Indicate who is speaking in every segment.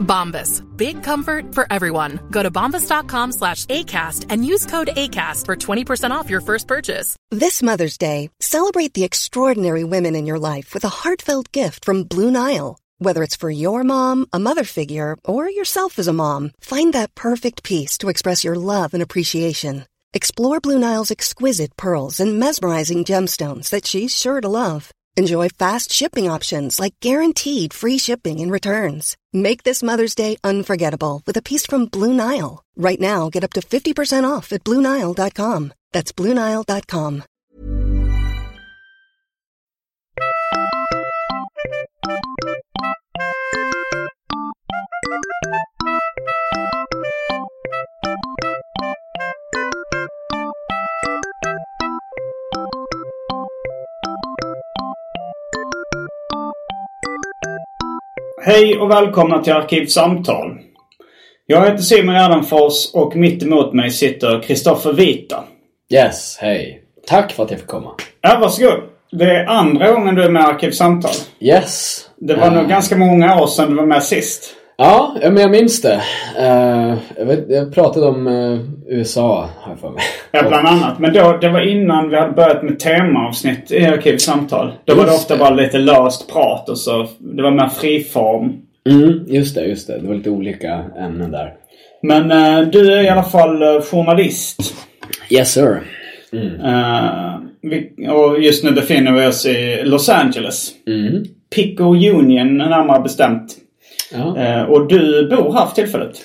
Speaker 1: Bombas. Big comfort for everyone. Go to bombas.com slash ACAST and use code ACAST for 20% off your first purchase.
Speaker 2: This Mother's Day, celebrate the extraordinary women in your life with a heartfelt gift from Blue Nile. Whether it's for your mom, a mother figure, or yourself as a mom, find that perfect piece to express your love and appreciation. Explore Blue Nile's exquisite pearls and mesmerizing gemstones that she's sure to love. Enjoy fast shipping options like guaranteed free shipping and returns. Make this Mother's Day unforgettable with a piece from Blue Nile. Right now, get up to 50% off at BlueNile.com. That's BlueNile.com.
Speaker 3: Hej och välkomna till Arkivsamtal. Jag heter Simon Gärdenfors och mitt emot mig sitter Kristoffer Vita.
Speaker 4: Yes, hej. Tack för att jag fick komma.
Speaker 3: Ja, varsågod. Det är andra gången du är med i Arkivsamtal.
Speaker 4: Yes.
Speaker 3: Det var
Speaker 4: Eh,
Speaker 3: nog ganska många år sedan du var med sist.
Speaker 4: Ja, men jag minns det. Eh, jag, vet, jag pratade om eh, USA, har jag för mig.
Speaker 3: Ja, bland annat. Men då, det var innan vi hade börjat med temaavsnitt i Arkivsamtal. Då var det ofta bara lite löst prat och så. Det var mer friform.
Speaker 4: Mm, just det, just det. Det var lite olika ämnen där.
Speaker 3: Men eh, du är i alla fall eh, journalist.
Speaker 4: Yes sir.
Speaker 3: Eh, vi, och just nu befinner vi oss i Los Angeles.
Speaker 4: Mm.
Speaker 3: Pico Union närmare bestämt.
Speaker 4: Ja.
Speaker 3: Eh, och du bor här för tillfället.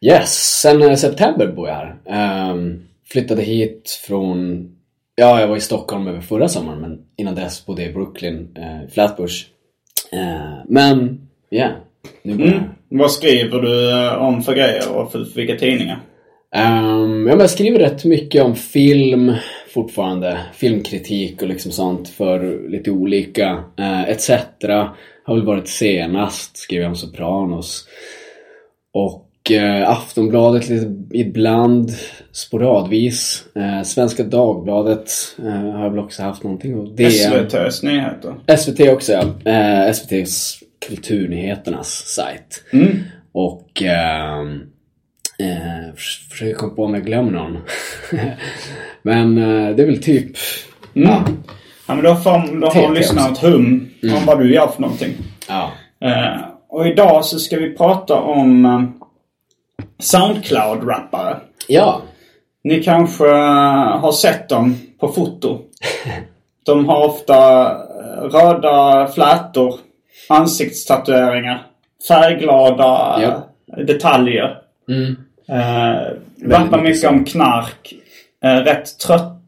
Speaker 4: Yes, sen eh, september bor jag här. Ehm, flyttade hit från... Ja, jag var i Stockholm över förra sommaren men innan dess bodde jag i Brooklyn, uh, Flatbush. Eh, men, ja. Yeah, nu bor jag
Speaker 3: Mm. Vad skriver du om för grejer och för, för vilka tidningar?
Speaker 4: Um, ja, men jag skriver rätt mycket om film fortfarande. Filmkritik och liksom sånt för lite olika. Uh, ETC har väl varit senast. Skrev jag om Sopranos. Och eh, Aftonbladet lite ibland. Sporadvis. Eh, Svenska Dagbladet eh, har jag väl också haft någonting. Och DN.
Speaker 3: SVTs nyheter.
Speaker 4: SVT också ja. Eh, SVTs Kulturnyheternas sajt. Och ehm, eh, förs- försöker komma på om jag glömmer någon. Men eh, det är väl typ... Ja.
Speaker 3: Ja, men då får, då har
Speaker 4: TT
Speaker 3: lyssnarna ett hum om vad du gör för någonting.
Speaker 4: ja.
Speaker 3: Eh, och idag så ska vi prata om eh, Soundcloud-rappare.
Speaker 4: Ja.
Speaker 3: Ni kanske eh, har sett dem på foto. De har ofta eh, röda flätor, ansiktstatueringar, färgglada
Speaker 4: Ja.
Speaker 3: detaljer.
Speaker 4: Mm.
Speaker 3: Eh, rappar
Speaker 4: mycket
Speaker 3: om knark. Eh, rätt trött, eh,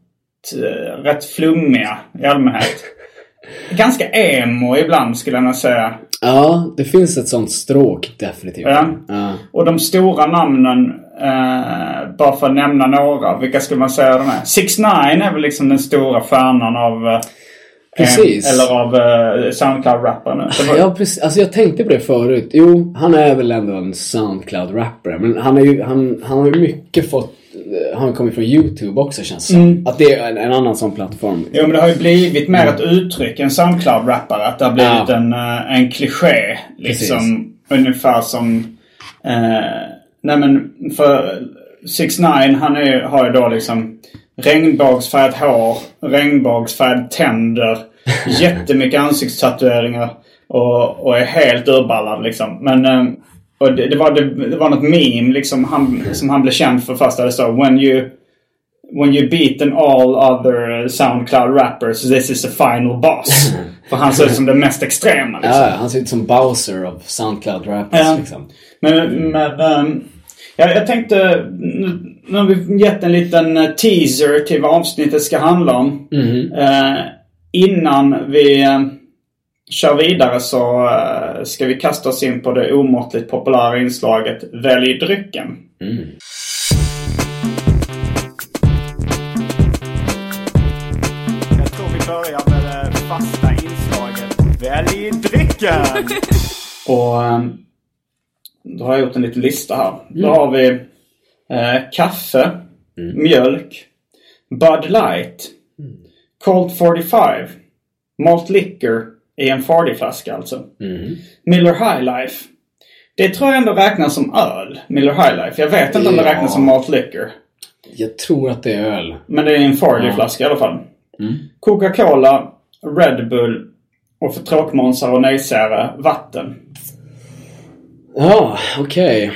Speaker 3: rätt flummiga i allmänhet. Ganska emo ibland skulle jag nog säga.
Speaker 4: Ja, det finns ett sånt stråk definitivt.
Speaker 3: Ja.
Speaker 4: Ja.
Speaker 3: Och de stora namnen, eh, bara för att nämna några, vilka skulle man säga de är? 6 9 är väl liksom den stora stjärnan av... Eh,
Speaker 4: Precis.
Speaker 3: eh, eller av eh, Soundcloud-rappare nu. Det var-
Speaker 4: Ja, precis. Alltså jag tänkte på det förut. Jo, han är väl ändå en Soundcloud-rappare. Men han, är ju, han, han har ju mycket fått... Han har kommit från YouTube också känns det som. Att det är en, en annan sån plattform.
Speaker 3: Jo men det har ju blivit mer ett uttryck än Soundcloud-rappare. Att det har blivit
Speaker 4: Ja.
Speaker 3: en, eh, en kliché. Liksom ungefär som... Eh, nej men för 6 9 han är, har ju då liksom regnbågsfärgat hår, regnbågsfärgade tänder, jättemycket ansiktstatueringar och, och är helt urballad liksom. Men eh, och det, det, var, det, det var något meme liksom han, som han blev känd för först. Där det stod When you When you beaten all other Soundcloud rappers, this is the final boss. För han ser ut som det mest extrema. Liksom.
Speaker 4: Ja, han ser ut som Bowser av Soundcloud-rappers
Speaker 3: Ja.
Speaker 4: liksom.
Speaker 3: Men, men ehm, ja, jag tänkte, nu, har vi gett en liten teaser till vad avsnittet ska handla om. Eh, innan vi eh, kör vidare så eh, ska vi kasta oss in på det omåttligt populära inslaget Välj drycken. Mm. Jag tror vi börjar med det fasta inslaget Välj drycken! Och ehm, då har jag gjort en liten lista här. Mm. Då har vi eh, kaffe, mm. mjölk, Bud Light, mm. Cold 45, Malt Liquor i en 40-flaska alltså. Miller High Life. Det tror jag ändå räknas som öl, Miller High Life. Jag vet inte om det
Speaker 4: Ja.
Speaker 3: räknas som Malt Liquor.
Speaker 4: Jag tror att det är öl.
Speaker 3: Men det är en 40-flaska i alla fall. Coca-Cola, Red Bull och för tråkmånsar och nejsägare, vatten.
Speaker 4: Ja, okej.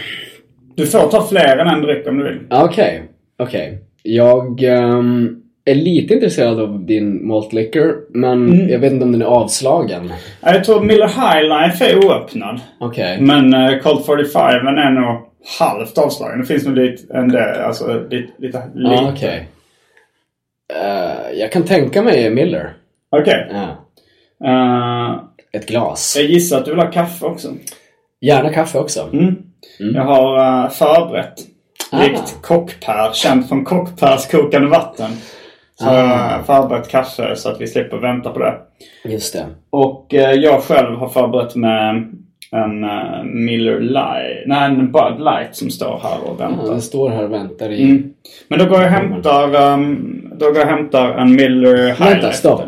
Speaker 3: Du får ta fler än en dryck om du vill.
Speaker 4: Ja, Okej, okej. Jag ehm, är lite intresserad av din malt liquor, men jag vet inte om den är avslagen.
Speaker 3: Ja, Jag tror Miller High Life är oöppnad.
Speaker 4: Okej.
Speaker 3: Men uh, Colt 45 är nog halvt avslagen. Det finns nog lite, en del, alltså lite, lite lite.
Speaker 4: Ja, okej. Eh, jag kan tänka mig Miller.
Speaker 3: Okej.
Speaker 4: Ja.
Speaker 3: Eh,
Speaker 4: Ett glas.
Speaker 3: jag gissar att du vill ha kaffe också.
Speaker 4: Gärna kaffe också.
Speaker 3: Mm. Jag har uh, förberett.
Speaker 4: Ah.
Speaker 3: Likt Kockpär, känd från Kockpärs kokande vatten. Jag förberett kaffe så att vi slipper vänta på det.
Speaker 4: Just det.
Speaker 3: Och eh, jag själv har förberett med en eh, Miller Light, nej en Bud Light som står här och
Speaker 4: Ja,
Speaker 3: väntar.
Speaker 4: den står här och väntar i...
Speaker 3: Mm. Men då går jag och hämtar, um, då går jag hämtar en Miller High
Speaker 4: Vänta, stopp.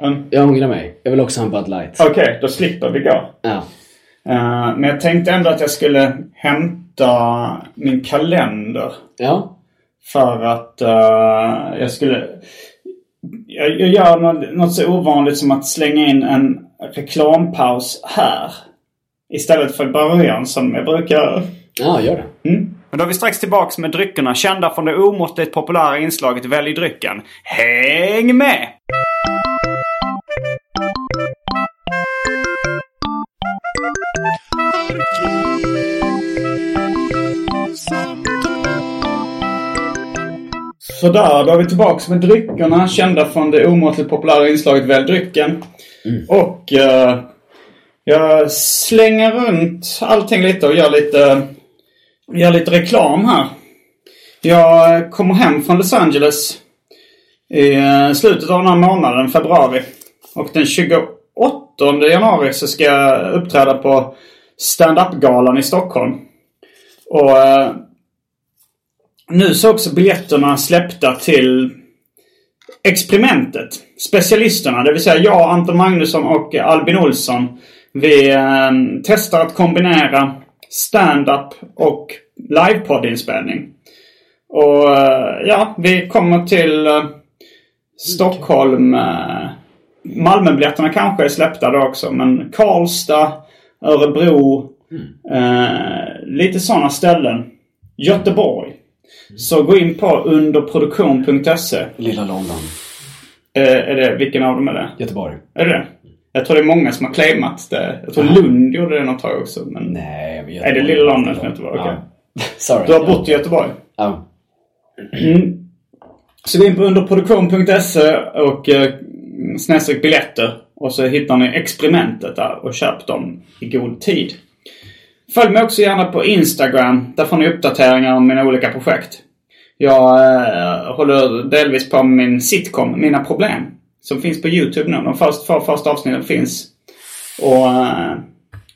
Speaker 3: En-
Speaker 4: Jag ångrar mig. Jag vill också ha en Bud Light.
Speaker 3: Okej, då slipper vi gå.
Speaker 4: Ja.
Speaker 3: Eh, men jag tänkte ändå att jag skulle hämta min kalender.
Speaker 4: Ja.
Speaker 3: För att eh, jag skulle... Jag, jag gör något, något så ovanligt som att slänga in en reklampaus här. Istället för början som jag brukar göra.
Speaker 4: Ja, gör det.
Speaker 3: Men då är vi strax tillbaks med dryckerna kända från det omåttligt populära inslaget Välj drycken. Häng med! Sådär, då är vi tillbaks med dryckerna kända från det omåttligt populära inslaget Välj drycken. Och eh, jag slänger runt allting lite och gör lite, gör lite reklam här. Jag kommer hem från Los Angeles i eh, slutet av den här månaden, februari. Och den 28 januari så ska jag uppträda på stand-up-galan i Stockholm. Och eh, nu så också biljetterna släppta till experimentet. Specialisterna, det vill säga jag, Anton Magnusson och Albin Olsson. Vi eh, testar att kombinera stand-up och livepoddinspelning. Och eh, ja, vi kommer till eh, Stockholm. Eh, Malmöbiljetterna kanske är släppta då också. Men Karlstad, Örebro. Eh, lite sådana ställen. Göteborg. Så gå in på underproduktion.se.
Speaker 4: Lilla London.
Speaker 3: Eh, är det, vilken av dem är det?
Speaker 4: Göteborg.
Speaker 3: Är det det? Jag tror det är många som har claimat det. Jag tror Lund gjorde det något tag också. Men
Speaker 4: Nej, men
Speaker 3: Är det Lilla London som Göteborg? Okej.
Speaker 4: Ja. Sorry.
Speaker 3: Du har bott i Göteborg?
Speaker 4: Ja.
Speaker 3: Så gå in på underproduktion.se och eh, snedstreck biljetter. Och så hittar ni experimentet där och köp dem i god tid. Följ mig också gärna på Instagram. Där får ni uppdateringar om mina olika projekt. Jag eh, håller delvis på med min sitcom, Mina Problem. Som finns på YouTube nu. De första, för, första avsnitten finns. Och eh,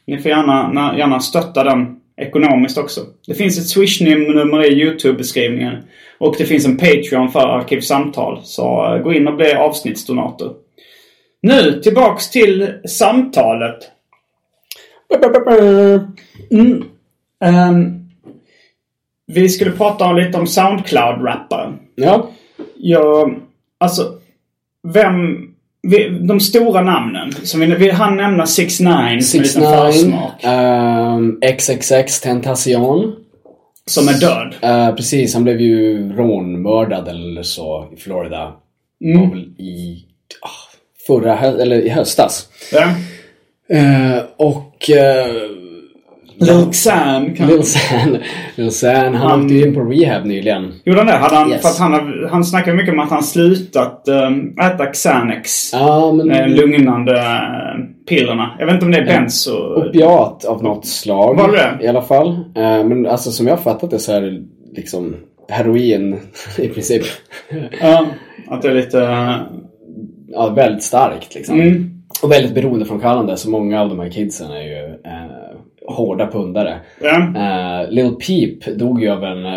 Speaker 3: ni får gärna, gärna stötta den ekonomiskt också. Det finns ett Swish-nummer i YouTube-beskrivningen. Och det finns en Patreon för Arkivsamtal. Så eh, gå in och bli avsnittsdonator. Nu tillbaks till samtalet. Mm. Ehm, vi skulle prata lite om Soundcloud-rapparen.
Speaker 4: Ja.
Speaker 3: Jag, alltså, vem... Vi, de stora namnen. Som vi, vi hann nämna 6 9 som en liten
Speaker 4: ehm, XXX Tentacion.
Speaker 3: Som är död.
Speaker 4: Eh, precis, han blev ju rånmördad eller så i Florida.
Speaker 3: Mm.
Speaker 4: Var väl i ah, förra eller i höstas.
Speaker 3: Ja.
Speaker 4: Eh, och uh,
Speaker 3: Lil Xan kan...
Speaker 4: Lil San, Lil San, han
Speaker 3: Han-
Speaker 4: åkte ju in på rehab nyligen.
Speaker 3: Gjorde han det? Hade han,
Speaker 4: Yes.
Speaker 3: För att han, han snackar mycket om att han slutat um, äta Xanax.
Speaker 4: Ja, men
Speaker 3: eh, lugnande uh, pillerna. Jag vet inte om det är benzo.
Speaker 4: opiat av något slag.
Speaker 3: Var det?
Speaker 4: I alla fall. Eh, men alltså som jag fattat det så är det liksom heroin i princip.
Speaker 3: Ja, att det är lite... uh,
Speaker 4: Ja, väldigt starkt liksom.
Speaker 3: Mm.
Speaker 4: Och väldigt beroendeframkallande, så många av de här kidsen är ju eh, hårda pundare.
Speaker 3: Ja.
Speaker 4: Uh, Lil Peep dog ju av en... Uh,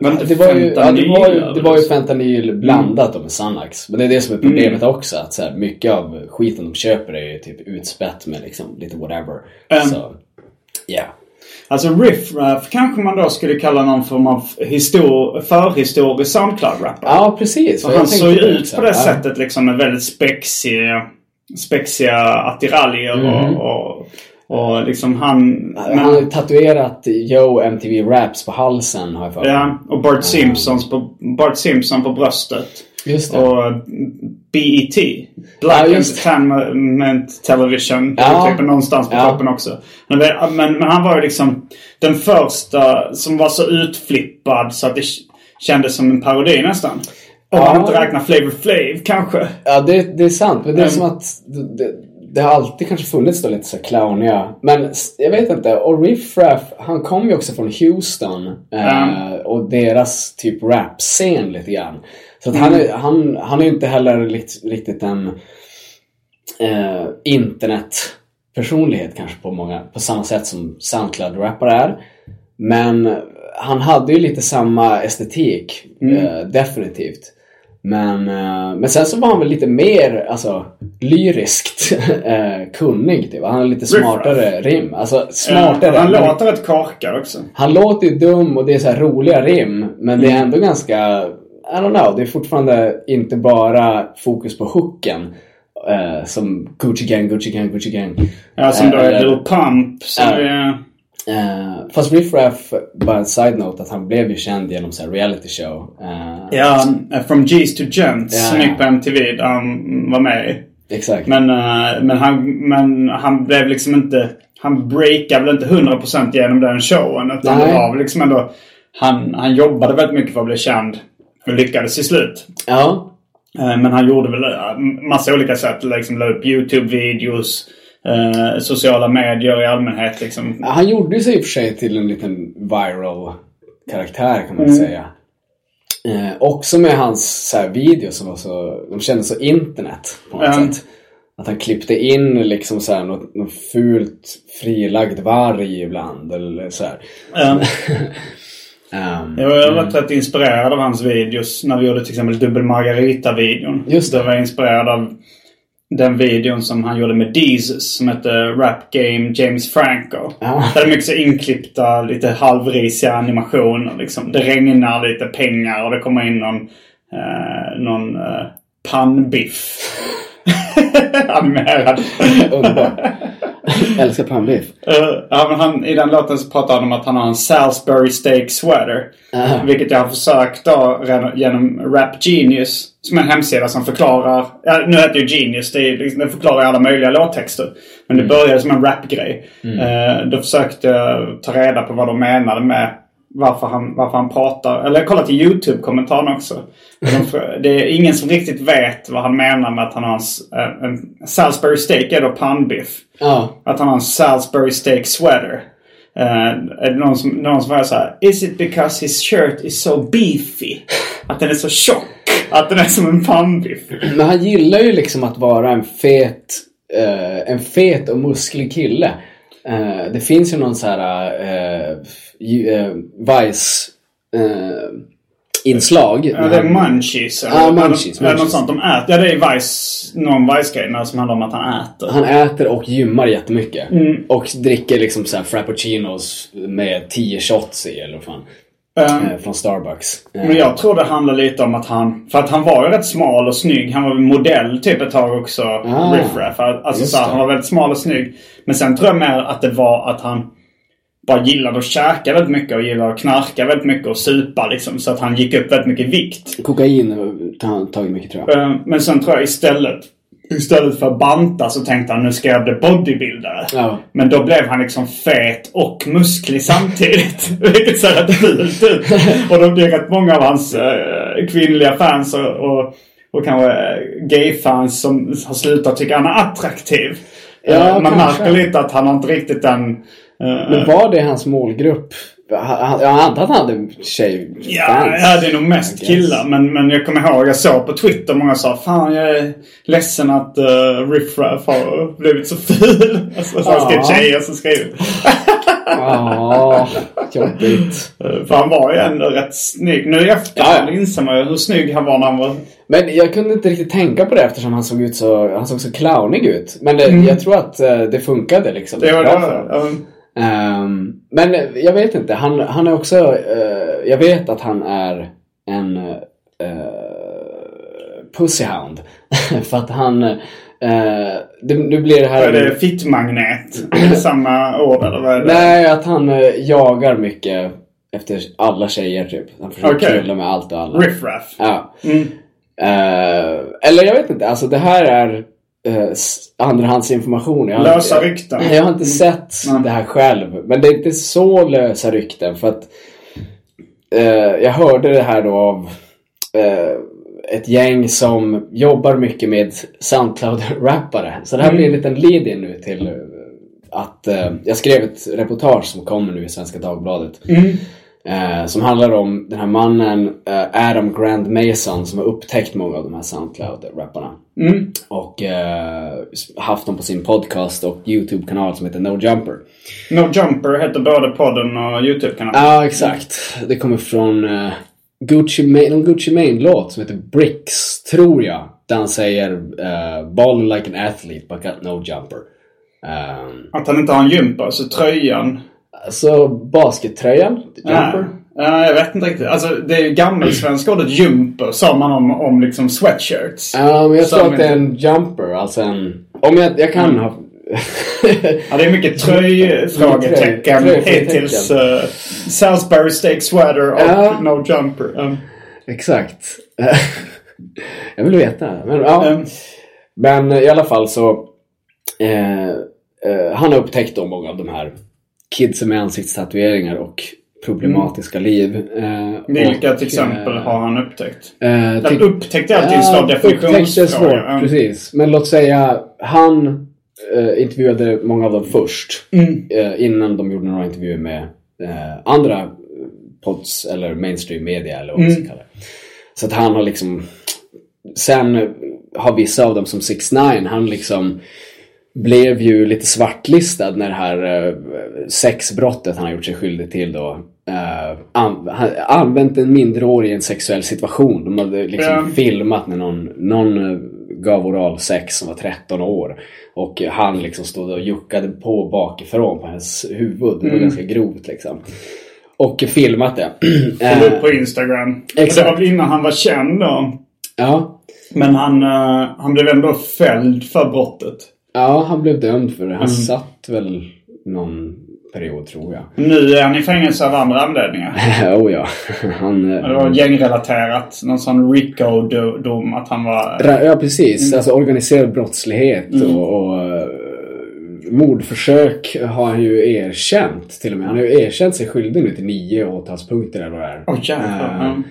Speaker 3: Var det
Speaker 4: det, var ju, ja, det, var ju, det var ju fentanyl blandat mm. med Xanax. Men det är det som är problemet också. Att så här, mycket av skiten de köper är ju typ utspätt med liksom lite whatever.
Speaker 3: Mm.
Speaker 4: Så, yeah.
Speaker 3: Alltså riff-raff kanske man då skulle kalla någon form av histor- förhistorisk Soundcloud-rappare.
Speaker 4: Ja, precis. Jag
Speaker 3: han såg ju ut på det
Speaker 4: Ja.
Speaker 3: sättet liksom med väldigt spexiga, spexiga attiraljer
Speaker 4: Mhm.
Speaker 3: och, och, och liksom han...
Speaker 4: Han har tatuerat Yo MTV Raps på halsen har jag för mig.
Speaker 3: ja, och Bart Simpsons på, Bart Simpson på bröstet.
Speaker 4: Just det.
Speaker 3: Och BET. Black
Speaker 4: Ja.
Speaker 3: Entertainment Television.
Speaker 4: Ja.
Speaker 3: Typ någonstans på
Speaker 4: Ja.
Speaker 3: toppen också. Men, men, men han var ju liksom den första som var så utflippad så att det kändes som en parodi nästan. Om
Speaker 4: Ja.
Speaker 3: man inte räknar Flavor Flav kanske.
Speaker 4: Ja, det, det är sant. Men det är
Speaker 3: Mm.
Speaker 4: som att det, det, har alltid kanske funnits då lite så clowniga. Men jag vet inte. Och Riff Raff, han kom ju också från Houston. Eh, och deras typ rap-scen lite grann. Så att han, är, han, han är ju inte heller likt, riktigt en eh, internetpersonlighet kanske på många, på samma sätt som Soundcloud-rappare är. Men han hade ju lite samma estetik, eh, definitivt. Men, eh, men sen så var han väl lite mer alltså, lyriskt eh, kunnig. Typ. Han hade lite smartare rim. Alltså smartare.
Speaker 3: Ja, han låter rätt korkad också.
Speaker 4: han låter ju dum och det är så roliga rim. Men det är
Speaker 3: Mm.
Speaker 4: ändå ganska... I don't know. Det är fortfarande inte bara fokus på hooken. eh, som Gucci Gang, Gucci Gang, Gucci Gang.
Speaker 3: Ja, som då
Speaker 4: Eh,
Speaker 3: är Lil Pump. Som är...
Speaker 4: Eh, fast Riff Raff, bara en side-note, att han blev ju känd genom så reality show. Eh,
Speaker 3: Ja, From G's to Gents
Speaker 4: Ja.
Speaker 3: som gick på MTV där han var med i.
Speaker 4: Exakt.
Speaker 3: Men, eh, men, han, men han blev liksom inte... Han breakade väl inte 100% genom den showen. Utan
Speaker 4: Nej.
Speaker 3: det var liksom ändå... Han, han jobbade väldigt mycket för att bli känd. Och lyckades till slut.
Speaker 4: Ja.
Speaker 3: Eh, Men han gjorde väl eh, massa olika sätt. Liksom la upp YouTube-videos. Eh, sociala medier i allmänhet liksom.
Speaker 4: Han gjorde sig i och för sig till en liten viral karaktär kan man
Speaker 3: Mm.
Speaker 4: säga. Eh, också med hans så här, videos som var så, de kändes så internet på något
Speaker 3: Mm.
Speaker 4: sätt. Att han klippte in liksom så här, något, något fult frilagd varg ibland eller så här.
Speaker 3: Eh,
Speaker 4: Ehm,
Speaker 3: Jag har varit rätt inspirerad av hans videos när vi gjorde till exempel Dubbel Margarita-videon.
Speaker 4: Just det.
Speaker 3: Jag var inspirerad av den videon som han gjorde med Deezus som hette Rap Game James Franco.
Speaker 4: Ja.
Speaker 3: Där det är mycket så inklippta, lite halvrisiga animationer liksom. Det regnar lite pengar och det kommer in någon, eh, någon eh, pannbiff. Animerad.
Speaker 4: Underbart. Älskar pannbiff.
Speaker 3: Eh, ja, men han, I den låten så pratar han om att han har en Salisbury steak sweater.
Speaker 4: Aha.
Speaker 3: Vilket jag har försökt då genom Rap Genius. Som en hemsida som förklarar... Ja, nu heter det ju Genius. Det är, liksom, den förklarar alla möjliga låttexter. Men det började som en rapgrej. Eh, då försökte jag ta reda på vad de menade med varför han, varför han pratar. Eller jag kollade till YouTube-kommentaren också. Det är ingen som riktigt vet vad han menar med att han har en, s- en, Salisbury steak är då pannbiff.
Speaker 4: Ja.
Speaker 3: Att han har en Salisbury steak sweater. Uh, är det någon som, någon som var så här. Is it because his shirt is so beefy? Att den är så tjock. Att den är som en pannbiff.
Speaker 4: Men han gillar ju liksom att vara en fet, eh, en fet och musklig kille. Eh, det finns ju någon så här uh, Vice eh, inslag.
Speaker 3: Ja, det är munchies. eller-
Speaker 4: Ja, munchies,
Speaker 3: Eller något
Speaker 4: munchies.
Speaker 3: sånt. De äter. Ja, det är Vice, någon Vice-grej när- som handlar om att han äter.
Speaker 4: Han äter och gymmar jättemycket.
Speaker 3: Mm.
Speaker 4: Och dricker liksom så här frappuccinos med 10 shots i eller vad fan.
Speaker 3: Eh,
Speaker 4: från Starbucks. Eh,
Speaker 3: Men jag tror det handlar lite om att han... För att han var ju rätt smal och snygg. Han var modell typ ett tag också.
Speaker 4: Ah,
Speaker 3: Riff Raff. Alltså
Speaker 4: just
Speaker 3: så han var väldigt smal och snygg. Men sen tror jag mer att det var att han bara gillade att käka väldigt mycket och gillade att knarka väldigt mycket och supa liksom. Så att han gick upp väldigt mycket i vikt.
Speaker 4: Kokain har han tagit mycket tror jag.
Speaker 3: Eh, Men sen tror jag istället... Istället för att banta så tänkte han nu ska jag bli bodybuildare.
Speaker 4: Ja.
Speaker 3: Men då blev han liksom fet och musklig samtidigt. Vilket ser rätt fult ut. Och då blir rätt många av hans eh, kvinnliga fans och, och, och kanske eh, gay-fans som har slutat tycka han är attraktiv.
Speaker 4: Ja,
Speaker 3: Eh, Man
Speaker 4: kanske.
Speaker 3: märker lite att han har inte riktigt den... eh,
Speaker 4: Men var det hans målgrupp han- jag antar att han hade tjej
Speaker 3: Ja, ja, det är nog mest killar. Men, men jag kommer ihåg, jag såg på Twitter många sa Fan jag är ledsen att uh, Riff Raff har blivit så ful. Alltså, så
Speaker 4: Ja.
Speaker 3: tjejer som skrivit.
Speaker 4: Ja, jobbigt.
Speaker 3: Eh, För han var ju ändå rätt snygg. Nu i efterhand
Speaker 4: Ja, ja.
Speaker 3: inser man ju hur snygg han var när han var...
Speaker 4: Men jag kunde inte riktigt tänka på det eftersom han såg ut så, han såg så clownig ut. Men det, jag tror att eh, det funkade liksom.
Speaker 3: Mm. Det var det.
Speaker 4: Ehm, men jag vet inte, han, han är också, eh, jag vet att han är en uh, pussyhound. För att han, uh, det, nu blir det här...
Speaker 3: Är det fittmagnet? Samma ord eller vad är det?
Speaker 4: Nej, att han eh, jagar mycket efter alla tjejer typ. Han försöker
Speaker 3: Okej.
Speaker 4: knulla med allt och alla.
Speaker 3: Riff Raff.
Speaker 4: Ja.
Speaker 3: Mm.
Speaker 4: Eller jag vet inte, alltså det här är uh, andrahandsinformation. Jag
Speaker 3: Lösa
Speaker 4: inte,
Speaker 3: rykten.
Speaker 4: Jag har inte sett
Speaker 3: Mm.
Speaker 4: det här själv. Men det är inte så lösa rykten för att eh, jag hörde det här då av eh, ett gäng som jobbar mycket med Soundcloud-rappare. Så det här blir en liten lead-in nu till eh, att eh, jag skrev ett reportage som kommer nu i Svenska Dagbladet. Eh, som handlar om den här mannen eh, Adam Grand Mason som har upptäckt många av de här Soundcloud-rapparna.
Speaker 3: Mm.
Speaker 4: Och eh, haft dem på sin podcast och YouTube-kanal som heter No Jumper.
Speaker 3: No Jumper heter både podden och YouTube-kanalen.
Speaker 4: Ja, exakt. Det kommer från uh, Gucci Mane, någon Gucci Mane-låt som heter Bricks, tror jag. Där han säger uh, Ball like an athlete but got no jumper. Um,
Speaker 3: Att han inte har en jumper, så tröjan...
Speaker 4: så baskettröjan, jumper.
Speaker 3: Ja, jag vet inte riktigt. Alltså det är ju gammelsvenska ordet jumper sa man om, om liksom sweatshirts.
Speaker 4: Ja, men jag tror att det är en jumper, alltså en... Om jag, jag kan ha...
Speaker 3: Ja, det är mycket tröjfrågetecken
Speaker 4: Tröj-
Speaker 3: hittills. Uh, Salisbury steak sweater och
Speaker 4: Ja.
Speaker 3: no jumper. Um,
Speaker 4: Exakt. jag vill veta. Men, ja.
Speaker 3: um,
Speaker 4: Men i alla fall så eh, eh, Han har upptäckt då många av de här Kidsen med ansiktstatueringar och problematiska liv. Eh,
Speaker 3: vilka
Speaker 4: och,
Speaker 3: till exempel
Speaker 4: eh,
Speaker 3: har han upptäckt?
Speaker 4: eh, typ-
Speaker 3: upptäckt är alltid en svår
Speaker 4: upptäckt är
Speaker 3: definitionsfråga.
Speaker 4: svårt, precis. Men låt säga han eh, intervjuade många av dem först.
Speaker 3: Mm.
Speaker 4: Eh, innan de gjorde några intervjuer med eh, andra pods eller mainstream media eller vad man
Speaker 3: Mm.
Speaker 4: ska kalla det. Så att han har liksom Sen har vissa av dem som 6 9 han liksom blev ju lite svartlistad när det här eh, sexbrottet han har gjort sig skyldig till då eh, an, han, använt en minderårig i en sexuell situation. De hade liksom
Speaker 3: Ja.
Speaker 4: filmat när någon, någon eh, gav oral sex som var 13 år. Och han liksom stod och juckade på bakifrån på hennes huvud. Det var
Speaker 3: Mm.
Speaker 4: ganska grovt liksom. Och filmat det.
Speaker 3: Kom upp på Instagram. Och det
Speaker 4: exakt.
Speaker 3: var väl innan han var känd då.
Speaker 4: ja.
Speaker 3: Men han, uh, han blev ändå fälld för brottet.
Speaker 4: Ja, han blev dömd för det.
Speaker 3: Mm.
Speaker 4: Han satt väl någon period tror jag.
Speaker 3: Nu är han i fängelse av andra anledningar.
Speaker 4: oh ja. Han, eh,
Speaker 3: Det var gängrelaterat. Någon sån RICO-dom att han var...
Speaker 4: Ra- Ja, precis. Alltså organiserad brottslighet och, och eh, mordförsök har han ju erkänt till och med. Han har ju erkänt sig skyldig nu till nio åtalspunkter eller vad det är.
Speaker 3: Åh jävlar.
Speaker 4: Eh,
Speaker 3: Ja.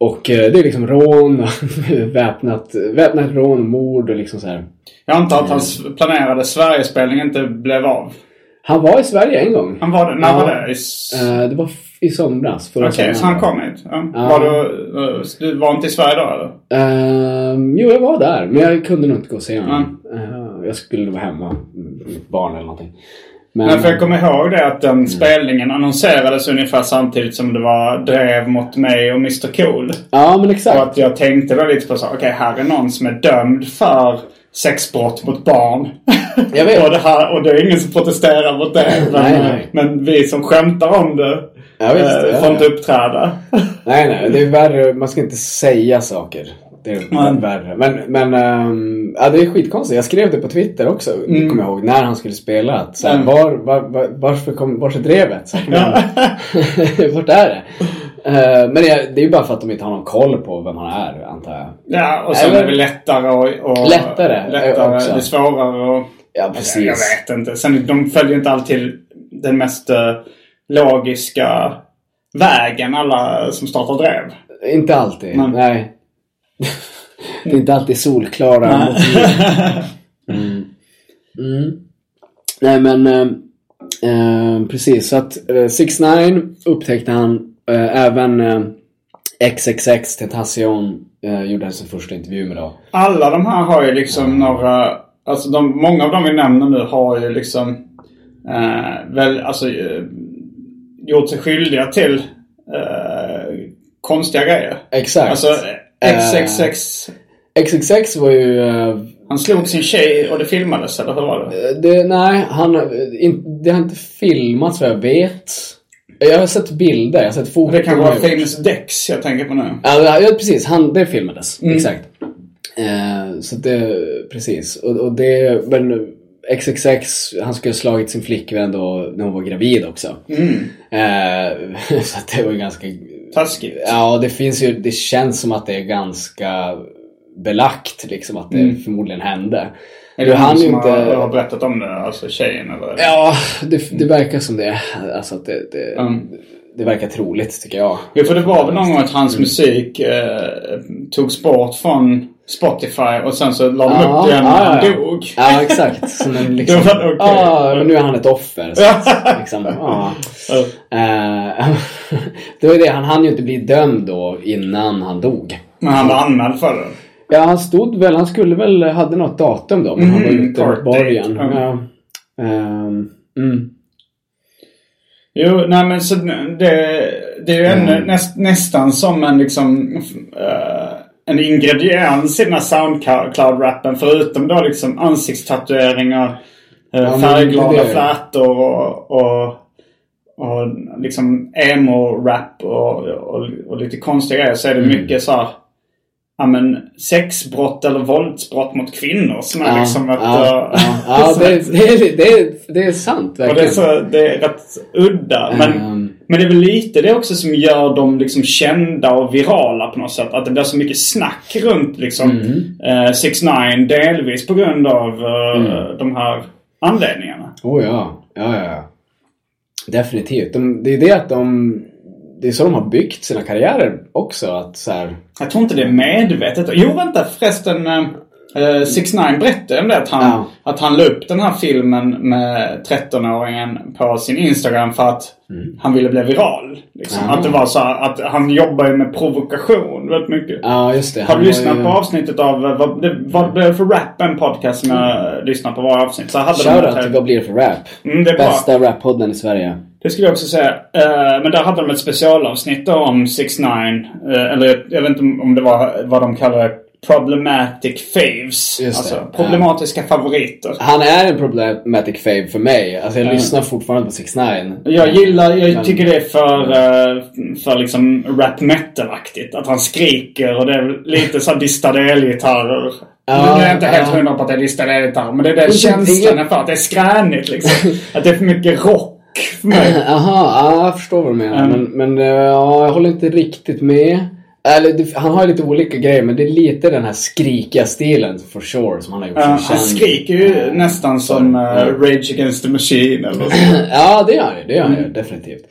Speaker 4: Och eh, det är liksom rån, väpnat, väpnat rån, mord och liksom så här.
Speaker 3: Jag antar att hans planerade Sverigespelning inte blev av.
Speaker 4: Han var i Sverige en gång.
Speaker 3: Han var det, när
Speaker 4: Ja.
Speaker 3: var det? I
Speaker 4: Eh, det var i somras.
Speaker 3: Okej, så
Speaker 4: sommaren.
Speaker 3: han kom hit? Ja.
Speaker 4: Ja.
Speaker 3: Var du, eh, du var inte i Sverige då eller?
Speaker 4: Ehm, jo, jag var där. Men jag kunde nog inte gå och se honom. Eh, jag skulle vara hemma med mitt barn eller någonting. Men,
Speaker 3: Nej, för jag kommer ihåg det att
Speaker 4: Mm.
Speaker 3: den spelningen annonserades ungefär samtidigt som det var drev mot mig och Mr Cool.
Speaker 4: Ja, men
Speaker 3: Och
Speaker 4: exakt.
Speaker 3: att jag tänkte då lite på så, okej här är någon som är dömd för sexbrott mot barn.
Speaker 4: Jag vet.
Speaker 3: och, det här, och det är ingen som protesterar mot det. Men,
Speaker 4: Nej, nej.
Speaker 3: men vi som skämtar om det
Speaker 4: Ja, visst, ja,
Speaker 3: får
Speaker 4: ja.
Speaker 3: inte uppträda.
Speaker 4: Nej, nej. Det är värre. Man ska inte säga saker. Det är
Speaker 3: Nej.
Speaker 4: värre. Men, men ehm, ja, det är skitkonstigt. Jag skrev det på Twitter också.
Speaker 3: Mm.
Speaker 4: Kommer jag ihåg. När han skulle spela. Att, så här,
Speaker 3: Mm.
Speaker 4: var, var, var, varför kom, vart är drevet? Så, men, vart är det? Eh, men det, det är ju bara för att de inte har någon koll på vem han är, antar jag.
Speaker 3: Ja, och sen
Speaker 4: Eller-
Speaker 3: är det lättare och, och
Speaker 4: Lättare, eh,
Speaker 3: lättare
Speaker 4: också.
Speaker 3: Det är svårare och...
Speaker 4: Ja, precis.
Speaker 3: Jag vet inte. Sen de följer inte alltid den mest eh, logiska vägen alla som startar drev.
Speaker 4: Inte alltid.
Speaker 3: Nej.
Speaker 4: Nej. det är inte alltid solklara motiv. Mm. Mm. Nej men eh, Eh, precis, så att eh, 6 9 upptäckte han. Eh, även eh, XXX Tentacion eh, gjorde sin första intervju med då.
Speaker 3: Alla de här har ju liksom några... Alltså de, många av dem vi nämner nu har ju liksom... Eh, väl, alltså, eh, gjort sig skyldiga till konstiga grejer.
Speaker 4: Exakt.
Speaker 3: Alltså XXX...
Speaker 4: XXX var ju... eh,
Speaker 3: Han slog sin tjej och det filmades, eller hur var det?
Speaker 4: det, nej, han, eh, in, det har inte filmats vad jag vet. Jag har sett bilder, jag har sett foton.
Speaker 3: Det kan vara. Famous Dex jag tänker på nu.
Speaker 4: Ja, ja precis. Han, det filmades.
Speaker 3: Mm.
Speaker 4: Exakt. Eh, så det, precis. Och, och det, men XXX, han skulle ha slagit sin flickvän då när hon var gravid också.
Speaker 3: Mm.
Speaker 4: Eh, så det var ganska...
Speaker 3: Taskigt.
Speaker 4: Ja, det finns ju, det känns som att det är ganska belagt liksom att det förmodligen hände.
Speaker 3: Mm. Är
Speaker 4: Du
Speaker 3: det han som
Speaker 4: inte...
Speaker 3: har, har berättat om det? Alltså tjejen eller?
Speaker 4: Ja, det, det verkar som det. Alltså att det, det,
Speaker 3: Mm.
Speaker 4: det verkar troligt tycker jag.
Speaker 3: Jo, för det var väl någon gång att
Speaker 4: Mm.
Speaker 3: hans musik eh, togs bort från Spotify och sen så la de
Speaker 4: Ja,
Speaker 3: upp det igen när han
Speaker 4: ja.
Speaker 3: dog.
Speaker 4: Ja, exakt. Som en liksom, ja, men nu är han ett offer. Så, liksom, ja. Eh, det var ju det, han hann ju inte bli dömd då innan han dog.
Speaker 3: Men han var anmäld för det.
Speaker 4: Ja, han stod väl, han skulle väl, hade något datum då, men han var
Speaker 3: Mhm,
Speaker 4: ute mot borgen.
Speaker 3: date.
Speaker 4: Ja. Ehm, mm.
Speaker 3: Jo, nej men så det, det är ju
Speaker 4: Mm.
Speaker 3: ännu, näst, nästan som en liksom eh, en ingrediens i den här Soundcloud-rappen. Förutom då liksom ansiktstatueringar, uh,
Speaker 4: Ja,
Speaker 3: färgglada flätor och, och, och liksom emo-rap och, och, och lite konstiga grejer. Så är det
Speaker 4: Mm.
Speaker 3: mycket så här, ja men sexbrott eller våldsbrott mot kvinnor som är
Speaker 4: Ja,
Speaker 3: liksom ett...
Speaker 4: ja,
Speaker 3: eh,
Speaker 4: ja, ja det, det, är- det, är- det är sant
Speaker 3: och det är,
Speaker 4: verkligen.
Speaker 3: så, det är rätt udda. Men,
Speaker 4: Ehm.
Speaker 3: Men det är väl lite det också som gör dem liksom kända och virala på något sätt. Att det blir så mycket snack runt liksom
Speaker 4: Mm.
Speaker 3: eh, 6 9 delvis på grund av eh,
Speaker 4: Mm.
Speaker 3: de här anledningarna.
Speaker 4: Oh ja, ja, ja. ja. Definitivt. De, det är det att de... Det är så de har byggt sina karriärer också. Att så här,
Speaker 3: Jag tror inte det är medvetet. Jo vänta förresten. Uh, 6 9 berättade om det att han,
Speaker 4: Ja.
Speaker 3: att han la upp den här filmen med 13-åringen på sin Instagram för att han ville bli viral. Liksom.
Speaker 4: Mm. Ja.
Speaker 3: Att det var så att han jobbar ju med provokation väldigt mycket.
Speaker 4: ja, just det.
Speaker 3: Har du lyssnat
Speaker 4: ju-
Speaker 3: på avsnittet av, eh, vad, det, vad blev för rap? En podcast som jag lyssnar på varje avsnitt. Så hade de
Speaker 4: Shoutout till Vad blir det för rap?
Speaker 3: Mm, det.
Speaker 4: Bästa rappodden i Sverige.
Speaker 3: Det skulle jag också säga. Eh, men där hade de ett specialavsnitt då om 6 9 uh, Eller jag, vet inte om det var vad de kallar det. Problematic faves. Alltså
Speaker 4: det.
Speaker 3: problematiska favoriter.
Speaker 4: Han är en problematic fave för mig. Alltså jag
Speaker 3: Ja.
Speaker 4: lyssnar fortfarande på 6 9
Speaker 3: Jag gillar, jag
Speaker 4: Men-
Speaker 3: tycker det är för, eh, för liksom rap metal-aktigt. Att han skriker och det är lite så här distade elgitarrer.
Speaker 4: Ja,
Speaker 3: nu är jag inte helt
Speaker 4: ja.
Speaker 3: hundra på att det är distade elgitarrer. Men det är den känslan är för att det är skränigt liksom. att det är för mycket rock för mig.
Speaker 4: Jaha, ja, jag förstår vad du menar.
Speaker 3: Mm.
Speaker 4: Men, men eh, ja, jag håller inte riktigt med. Eller, han har ju lite olika grejer, men det är lite den här skrikiga stilen for sure som han har gjort sig
Speaker 3: han
Speaker 4: känd.
Speaker 3: skriker ju nästan som
Speaker 4: Ja.
Speaker 3: Rage Against the Machine eller så.
Speaker 4: Ja, det gör han ju. Det gör han ju
Speaker 3: Mm.
Speaker 4: definitivt.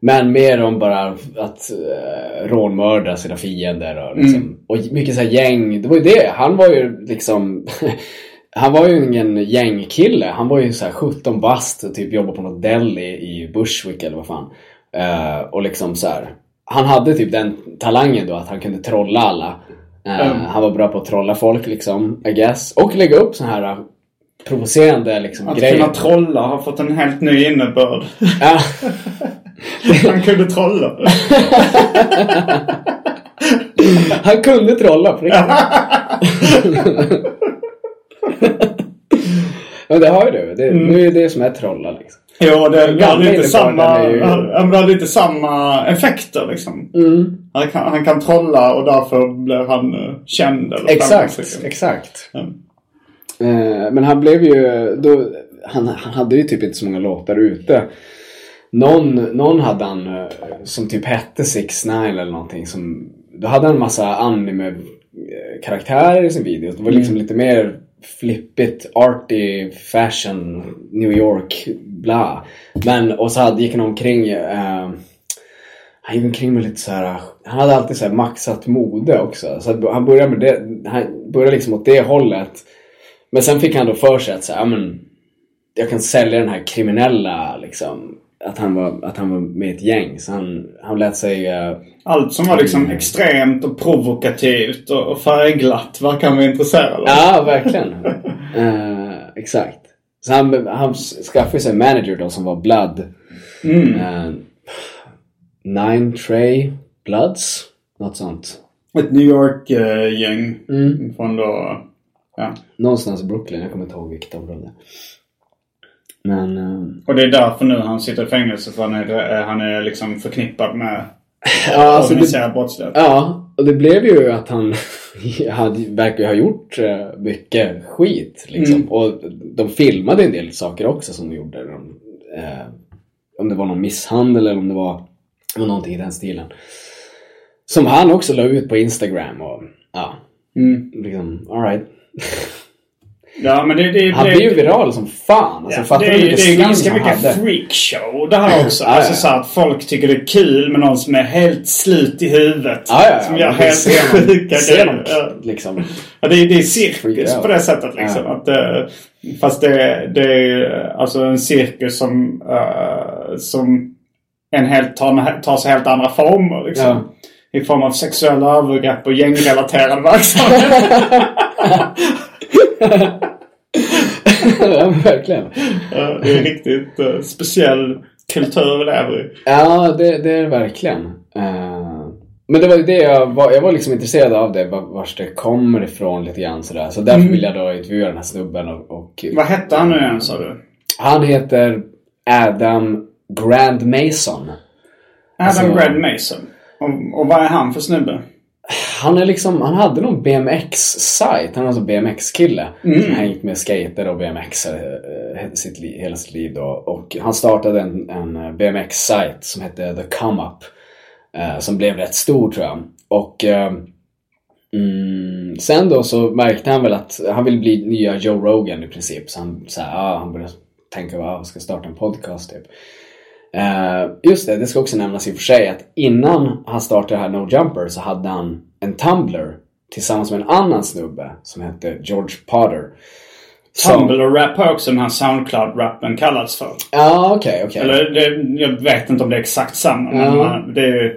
Speaker 4: Men mer om bara att uh, rånmörda sina fiender och liksom.
Speaker 3: Mm.
Speaker 4: Och mycket så här gäng. Det var ju det. Han var ju liksom... han var ju ingen gängkille. Han var ju så här 17 bast och typ jobbade på något deli i Bushwick eller vad fan. Eh, och liksom så här. Han hade typ den talangen då att han kunde trolla alla.
Speaker 3: Mm.
Speaker 4: Han var bra på att trolla folk liksom, I guess. Och lägga upp så här uh, provocerande liksom
Speaker 3: Att
Speaker 4: grejer.
Speaker 3: kunna trolla har fått en helt ny innebörd. Han kunde trolla.
Speaker 4: Han kunde trolla på riktigt. Men det har ju du. Det, Nu är det som är trolla liksom.
Speaker 3: Jo, det, lite
Speaker 4: innebörden
Speaker 3: samma,
Speaker 4: ju-
Speaker 3: ja, men det har lite samma effekter liksom.
Speaker 4: Mm.
Speaker 3: Han, kan, han kan trolla och därför blir han uh, känd. Eller
Speaker 4: Exakt, exakt.
Speaker 3: Ja.
Speaker 4: Eh, men han blev ju... Då, han, han hade ju typ inte så många låtar ute. Någon, någon hade han eh, som typ hette 6 9 eller någonting. Som, då hade han en massa anime-karaktärer i sin video. Det var liksom lite mer flippigt, arty, fashion, New York, bla. Men, och så hade, gick han omkring eh, han gick omkring med lite så här. Han hade alltid så här maxat mode också. Så att han började med det. Han började liksom åt det hållet. Men sen fick han då för sig att så här, men, jag kan sälja den här kriminella liksom. Att han var, att han var med i ett gäng. Så han, han lät sig... Uh,
Speaker 3: Allt som var liksom
Speaker 4: Mm.
Speaker 3: extremt och provokativt och, och färgglatt verkar han vara intresserad av.
Speaker 4: Ja, verkligen. Eh, exakt. Så han, han skaffade sig en manager då som var Blood.
Speaker 3: Mm.
Speaker 4: Eh, Nine Trey Bloods. Något sånt.
Speaker 3: Ett New York-gäng.
Speaker 4: Mm.
Speaker 3: Från då... Ja.
Speaker 4: Någonstans i Brooklyn. Jag kommer inte ihåg vilket område. Men... eh,
Speaker 3: Och det är därför nu han sitter i fängelse. För han är, eh, han är liksom förknippad med
Speaker 4: ja, alltså
Speaker 3: organiserad brottslighet.
Speaker 4: ja, och det blev ju att han hade, verkar ha gjort eh, mycket skit. Liksom.
Speaker 3: Mm.
Speaker 4: Och de filmade en del saker också som de gjorde. De, eh, om det var någon misshandel eller om det var, var någonting i den stilen. Som han också la ut på Instagram och ja,
Speaker 3: Mm.
Speaker 4: liksom alright.
Speaker 3: Ja, men det, det,
Speaker 4: Han blev ju viral som fan. Alltså,
Speaker 3: Ja,
Speaker 4: fattar
Speaker 3: det,
Speaker 4: du
Speaker 3: det är ganska mycket freakshow det här också. Alltså
Speaker 4: ja.
Speaker 3: så att folk tycker det är kul med någon som är helt slut i huvudet.
Speaker 4: Ja, ja.
Speaker 3: Som gör helt sjuka grejer.
Speaker 4: Liksom.
Speaker 3: Ja, det, är, det är cirkus på det sättet liksom. Att, eh, fast det, det är eh, alltså en cirkus som, eh, som en helt, tar, tar sig helt andra former. Liksom. I form av sexuella övergrepp och gängrelaterad verksamhet.
Speaker 4: ja, verkligen.
Speaker 3: Ja, det är riktigt uh, speciell kultur vi lever i.
Speaker 4: Ja, det, det är det verkligen. Eh, men det var det jag var, jag var liksom intresserad av det, var- vars det kommer ifrån lite grann sådär. Så därför
Speaker 3: Mm.
Speaker 4: vill jag då intervjua den här snubben och, och
Speaker 3: Vad hette han nu igen sa du?
Speaker 4: Han heter Adam Grand Mason.
Speaker 3: Adam
Speaker 4: Alltså-
Speaker 3: Brad Mason. Och, och vad är han för snubbe?
Speaker 4: Han är liksom, han hade någon BMX-sajt. Han är alltså BMX-kille. Som hängt med skater och BMX eh, sitt li, hela sitt liv då. Och han startade en, en BMX-sajt som hette The Come Up. Eh, som blev rätt stor tror jag. Och eh, mm, sen då så märkte han väl att han vill bli nya Joe Rogan i princip. Så han, så här, ah, han började tänka att jag ska starta en podcast typ. Eh, just det, det ska också nämnas i och för sig att innan han startade här No Jumper så hade han en Tumblr tillsammans med en annan snubbe som hette George Potter.
Speaker 3: Tumblr-rap har också den här Soundcloud-rappen kallats för.
Speaker 4: Ja, okej, okej.
Speaker 3: Eller det, jag vet inte om det är exakt samma. Men
Speaker 4: Ja.
Speaker 3: man- det är,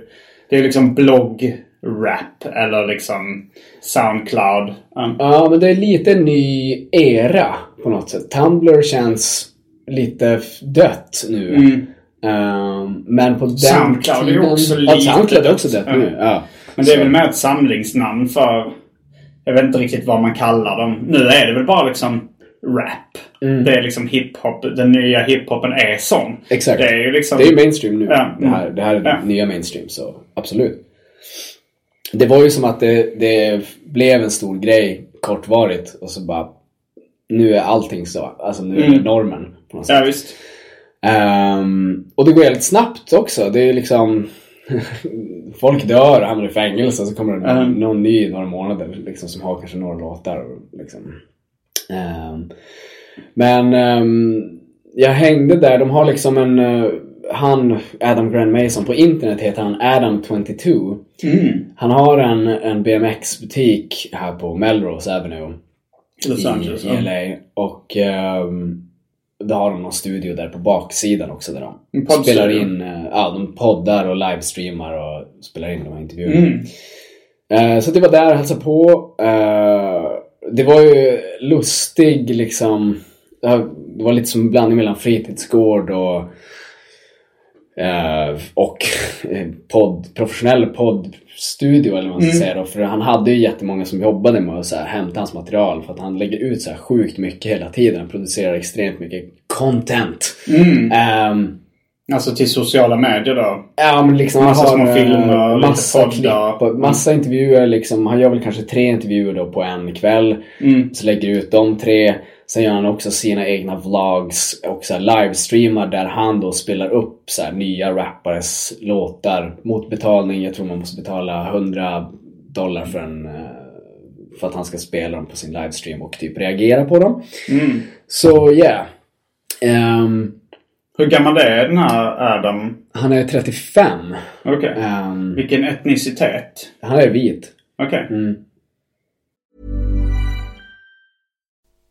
Speaker 3: det är liksom blogg-rap eller liksom Soundcloud. Ja.
Speaker 4: Ja, men det är lite ny era på något sätt. Tumblr känns lite dött nu.
Speaker 3: Mm.
Speaker 4: Ehm, men på den
Speaker 3: Soundcloud är
Speaker 4: tiden...
Speaker 3: också
Speaker 4: ja,
Speaker 3: lite
Speaker 4: Soundcloud är också
Speaker 3: dött.
Speaker 4: nu. Ja.
Speaker 3: Men det är
Speaker 4: Så-
Speaker 3: väl mer ett samlingsnamn för... Jag vet inte riktigt vad man kallar dem. Nu är det väl bara liksom rap.
Speaker 4: Mm.
Speaker 3: Det är liksom hiphop. Den nya hiphopen är sån.
Speaker 4: Exakt.
Speaker 3: Det är ju liksom...
Speaker 4: Det är mainstream nu.
Speaker 3: Ja.
Speaker 4: Det, här, det här är
Speaker 3: Ja.
Speaker 4: nya mainstream, så absolut. Det var ju som att det, det blev en stor grej kortvarigt och så bara nu är allting så. Alltså nu är det
Speaker 3: Mm.
Speaker 4: normen. På något sätt.
Speaker 3: Ja, visst.
Speaker 4: Ehm, och det går väldigt snabbt också. Det är liksom Folk dör och hamnar i fängelse så kommer det någon,
Speaker 3: Mm.
Speaker 4: någon ny i några månader liksom, som har kanske några låtar. och Liksom. Ehm, men ehm, jag hängde där. De har liksom en... eh, han, Adam Grand Mason, på internet heter han Adam22.
Speaker 3: Mm.
Speaker 4: Han har en, en BMX-butik här på Melrose Avenue
Speaker 3: Los Angeles.
Speaker 4: i. LA. Och um, då har de någon studio där på baksidan också där de spelar in, eh, ja de poddar och livestreamar och spelar in de här intervjuerna.
Speaker 3: Mm.
Speaker 4: Eh, så det var där och hälsade på. Eh, det var ju lustig liksom, det var lite som en blandning mellan fritidsgård och eh, och eh, podd, professionell poddstudio eller vad man ska säga då. För han hade ju jättemånga som jobbade med att så här, hämta hans material för att han lägger ut så här sjukt mycket hela tiden. Han producerar extremt mycket content.
Speaker 3: Mm.
Speaker 4: Ehm,
Speaker 3: Alltså till sociala medier då.
Speaker 4: Ja men liksom
Speaker 3: Massa
Speaker 4: han har
Speaker 3: små filmer och lite
Speaker 4: massa
Speaker 3: poddar.
Speaker 4: och massa intervjuer liksom. Han gör väl kanske tre intervjuer då på en kväll.
Speaker 3: Mm.
Speaker 4: Så lägger ut de tre. Sen gör han också sina egna vlogs och så livestreamar där han då spelar upp så nya rappares låtar mot betalning. Jag tror man måste betala 100 dollar för en eh, för att han ska spela dem på sin livestream och typ reagera på dem.
Speaker 3: Mm.
Speaker 4: Så yeah. Ehm,
Speaker 3: Hur gammal är den här Adam?
Speaker 4: han är 35.
Speaker 3: Okej.
Speaker 4: Ehm,
Speaker 3: Vilken etnicitet?
Speaker 4: han är vit.
Speaker 3: Okej.
Speaker 4: Mm.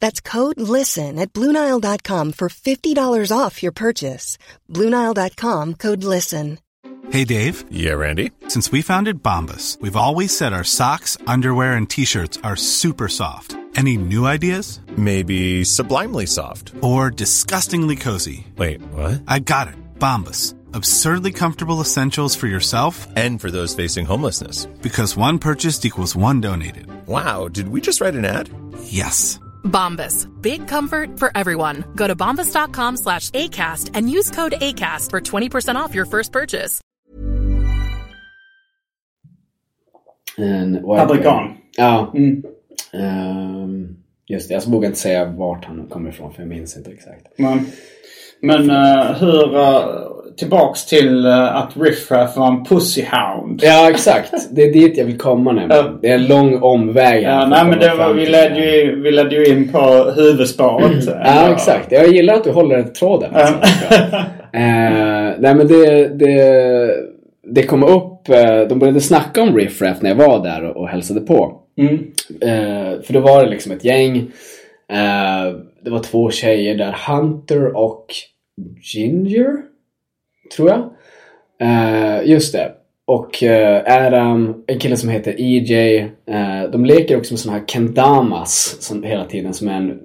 Speaker 2: That's code LISTEN at Bluenile.com for $50 off your purchase. Bluenile.com code LISTEN.
Speaker 5: Hey, Dave.
Speaker 6: Yeah, Randy.
Speaker 5: Since we founded Bombus, we've always said our socks, underwear, and t shirts are super soft. Any new ideas?
Speaker 6: Maybe sublimely soft.
Speaker 5: Or disgustingly cozy?
Speaker 6: Wait, what?
Speaker 5: I got it. Bombus. Absurdly comfortable essentials for yourself
Speaker 6: And for those facing homelessness.
Speaker 5: because one purchased equals one donated.
Speaker 6: Wow, did we just write an ad?
Speaker 5: Yes.
Speaker 1: Bombas. Big comfort for everyone. Go to bombas.com slash ACAST and use code ACAST for 20% off your first purchase.
Speaker 4: En, vad heter
Speaker 3: Fabrikan.
Speaker 4: det? Ja.
Speaker 3: Mm.
Speaker 4: Ehm, just det, jag vågar inte säga vart han kommer ifrån för jag minns inte exakt.
Speaker 3: Men, men eh, hur... eh, tillbaks till eh, att Riff Raff var en pussyhound.
Speaker 4: Ja, exakt. Det är dit jag vill komma nämligen. Det är en lång omväg.
Speaker 3: Ja, nej men det var, vi, ledde ju, vi ledde ju in på huvudspåret.
Speaker 4: Ja, exakt. Jag gillar att du håller tråden. Alltså. eh, nej, men det, det, det kom upp, eh, de började snacka om Riff Raff när jag var där och, och hälsade på.
Speaker 3: Mm.
Speaker 4: Eh, för då var det liksom ett gäng. Eh, det var två tjejer där, Hunter och Ginger, tror jag. Uh, just det. Och uh, Adam, en kille som heter EJ. uh, eh, de leker också med såna här kendamas som, hela tiden som är en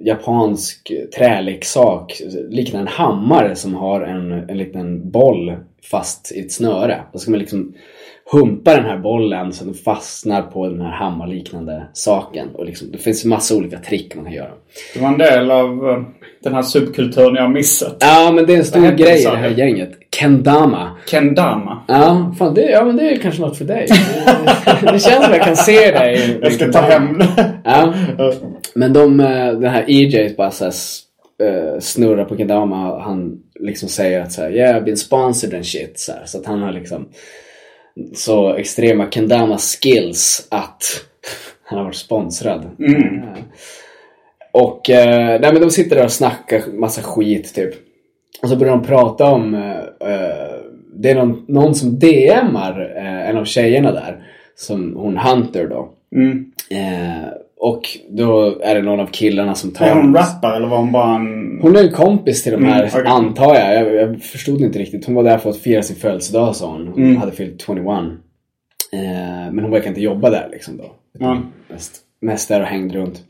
Speaker 4: japansk träleksak. Liknande en hammare som har en, en liten boll fast i ett snöre. Då ska man liksom humpa den här bollen så den fastnar på den här hammarliknande saken. Och liksom, det finns massa olika trick man kan göra.
Speaker 3: Det var en del av den här subkulturen jag har missat.
Speaker 4: Ja, men det är en stor grej i det här gänget. Kendama.
Speaker 3: Kendama.
Speaker 4: Ja, fan, det, ja, men det är kanske något för dig. det känns som jag kan se dig.
Speaker 3: Jag ska ta hem det.
Speaker 4: Ja. Men de, eh, den här EJ bara så här, eh, snurrar på Kendama. Han liksom säger att så här, yeah, I've been sponsored and shit. Så, här, så att han har liksom så extrema Kendama skills att han har varit sponsrad. Eh, Och eh, nej, men de sitter där och snackar massa skit typ. Och så börjar de prata om, eh, eh, det är någon, någon som DMar eh, en av tjejerna där. Som hon Hunter då.
Speaker 3: Mm.
Speaker 4: Eh, och då är det någon av killarna som tar...
Speaker 3: Är hon rappare eller var hon bara en...
Speaker 4: Hon är en kompis till de
Speaker 3: Mm,
Speaker 4: här,
Speaker 3: okej.
Speaker 4: antar jag. jag. Jag förstod inte riktigt. Hon var där för att fira sin födelsedag sa hon. Hon
Speaker 3: Mm.
Speaker 4: hade fyllt 21. Eh, men hon verkar inte jobba där liksom då. Mest, mest där och hängde runt.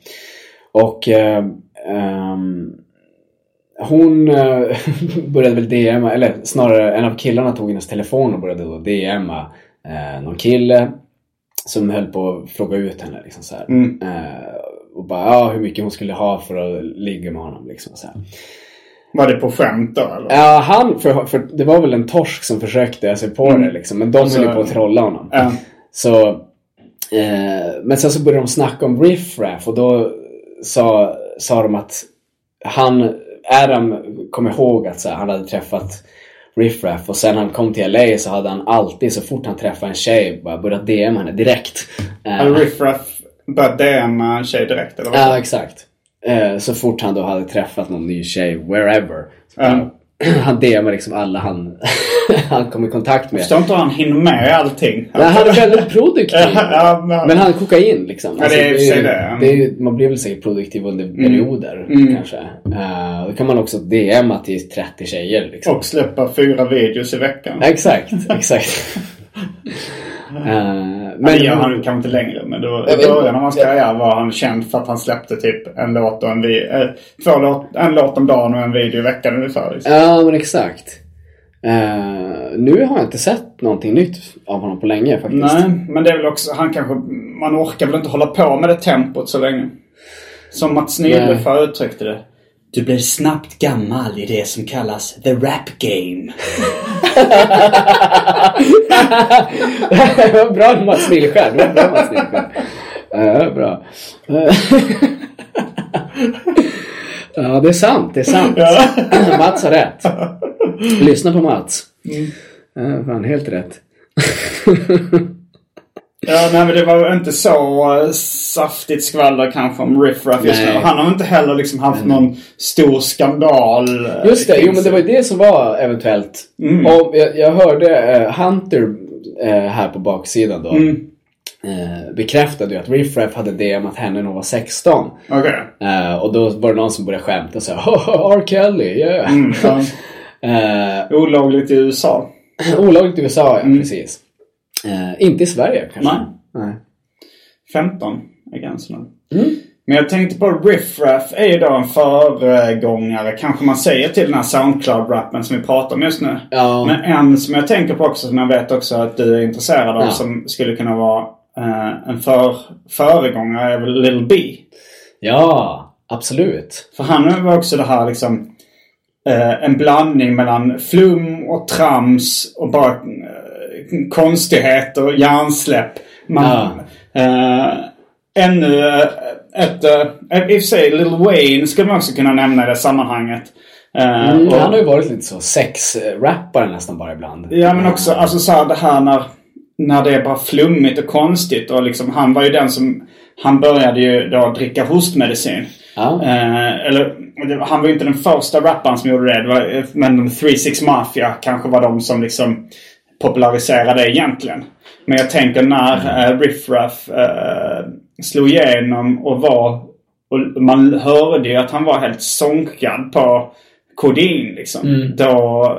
Speaker 4: Och eh, ehm, hon eh, började väl DMa, eller snarare en av killarna tog hennes telefon och började då DMa eh, någon kille som höll på att fråga ut henne. Liksom, så här.
Speaker 3: Mm.
Speaker 4: Eh, och bara ja, hur mycket hon skulle ha för att ligga med honom. Liksom, så här.
Speaker 3: Var det på skämt då eller?
Speaker 4: Ja, han, för, för det var väl en torsk som försökte sig på
Speaker 3: Mm.
Speaker 4: det liksom. Men de
Speaker 3: Alltså,
Speaker 4: höll ju på att trolla honom.
Speaker 3: Ja.
Speaker 4: Så, eh, men sen så började de snacka om Riff Raff och då sa, sa de att han, Adam kom ihåg att så här, han hade träffat Riff Raff och sen han kom till LA så hade han alltid så fort han träffade en tjej bara börjat DM henne direkt.
Speaker 3: Hade Riff Raff börjat DMa en tjej direkt eller vad?
Speaker 4: Ja, exakt. Eh, så fort han då hade träffat någon ny tjej, wherever. Så
Speaker 3: Ja.
Speaker 4: Han DMar liksom alla han, han kom i kontakt med.
Speaker 3: Jag förstår inte hur han hinner med allting.
Speaker 4: Nej, han är väldigt produktiv.
Speaker 3: Ja, men-
Speaker 4: Men han är kokain liksom.
Speaker 3: Ja, det är sig
Speaker 4: ju-
Speaker 3: det.
Speaker 4: det är man blir väl säkert produktiv under perioder
Speaker 3: Mm.
Speaker 4: kanske. Uh, då kan man också DMa till 30 tjejer liksom.
Speaker 3: Och släppa fyra videos i veckan.
Speaker 4: Exakt, exakt. Eh,
Speaker 3: Men det gör han kanske inte längre. Men då, i början av hans karriär var han känd för att han släppte typ en låt och en video. två låt, en låt om dagen och en video i veckan ungefär. Liksom.
Speaker 4: Ja, men exakt. Eh, nu har jag inte sett någonting nytt av honom på länge faktiskt.
Speaker 3: Nej, men det är väl också, han kanske, man orkar väl inte hålla på med det tempot så länge. Som Mats förr uttryckte det. Du blir snabbt gammal i det som kallas the rap game.
Speaker 4: det var bra Mats Nilskär. Det var bra Mats Nilskär. Ja, bra. Ja, det är sant. Det är sant. Mats har rätt. Lyssna på Mats. Ja, fan, helt rätt.
Speaker 3: Ja, nej men det var inte så eh, saftigt skvaller kanske om Riff Raff just nu.
Speaker 4: Nej.
Speaker 3: Han har inte heller liksom haft någon stor skandal. eh,
Speaker 4: Just det, jo men det var ju det som var eventuellt.
Speaker 3: Mm.
Speaker 4: Och jag, jag hörde eh, Hunter eh, här på baksidan då.
Speaker 3: Mm.
Speaker 4: Eh, bekräftade ju att Riff Raff hade DMat henne när hon var 16.
Speaker 3: Okej.
Speaker 4: Eh, och då var det någon som började skämta och sa R. Kelly, yeah.
Speaker 3: Mm, ja. Olagligt i USA.
Speaker 4: olagligt i USA, ja precis. Eh, inte i Sverige kanske.
Speaker 3: Nej.
Speaker 4: Nej.
Speaker 3: 15 är gränsen.
Speaker 4: Mm.
Speaker 3: Men jag tänkte på Riff Raff är ju då en föregångare, kanske man säger till den här Soundcloud-rappen som vi pratar om just nu.
Speaker 4: Ja.
Speaker 3: Men en som jag tänker på också, som jag vet också att du är intresserad av,
Speaker 4: Ja.
Speaker 3: som skulle kunna vara eh, en för, föregångare är väl Lil B.
Speaker 4: Ja, absolut.
Speaker 3: För han var också det här liksom eh, en blandning mellan flum och trams och bara konstigheter och hjärnsläpp. Man, eh, ännu eh, ett, eh, i och för sig Lil Wayne skulle man också kunna nämna i det sammanhanget. Eh,
Speaker 4: Mm,
Speaker 3: och-
Speaker 4: han har ju varit lite så sex-rappare nästan bara ibland.
Speaker 3: Ja men också alltså så här, det här när, när det är bara flummigt och konstigt och liksom han var ju den som han började ju då dricka hostmedicin.
Speaker 4: Ja.
Speaker 3: Eh, eller han var ju inte den första rapparen som gjorde det. det var, eh, men 36 Mafia kanske var de som liksom populariserade det egentligen. Men jag tänker när eh, Riff Raff eh, slog igenom och var och man hörde ju att han var helt sonkad på kodein liksom. Då,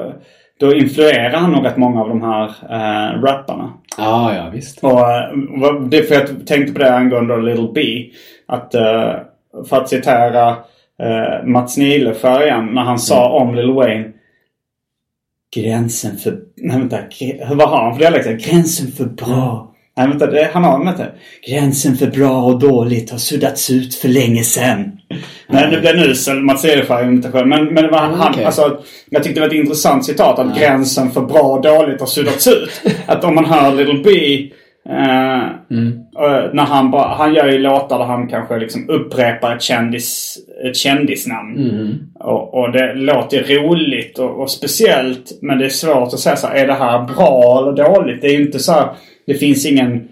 Speaker 3: då influerade han nog rätt många av de här eh, rapparna.
Speaker 4: Ja, ja visst.
Speaker 3: Och eh, det är för jag tänkte på det angående Little B. Att eh, för att citera uh, Mats Nileskär igen när han sa om Lil Wayne. Gränsen för... Nej vänta. Vad har han för dialekt? Gränsen för bra. Nej vänta. Det, han har vänta. Gränsen för bra och dåligt har suddats ut för länge sedan. Nej det blev en usel Mats Nileskär imitation. Men, men det var han.
Speaker 4: okej.
Speaker 3: Alltså, jag tyckte det var ett intressant citat. Att gränsen för bra och dåligt har suddats ut. att om man hör Little B. Eh, eh, när han bara, han gör ju låtar där han kanske liksom upprepar ett, kändis, ett kändisnamn. Och, och det låter roligt och, och speciellt. Men det är svårt att säga så här, är det här bra eller dåligt? Det är ju inte så här, det finns ingen,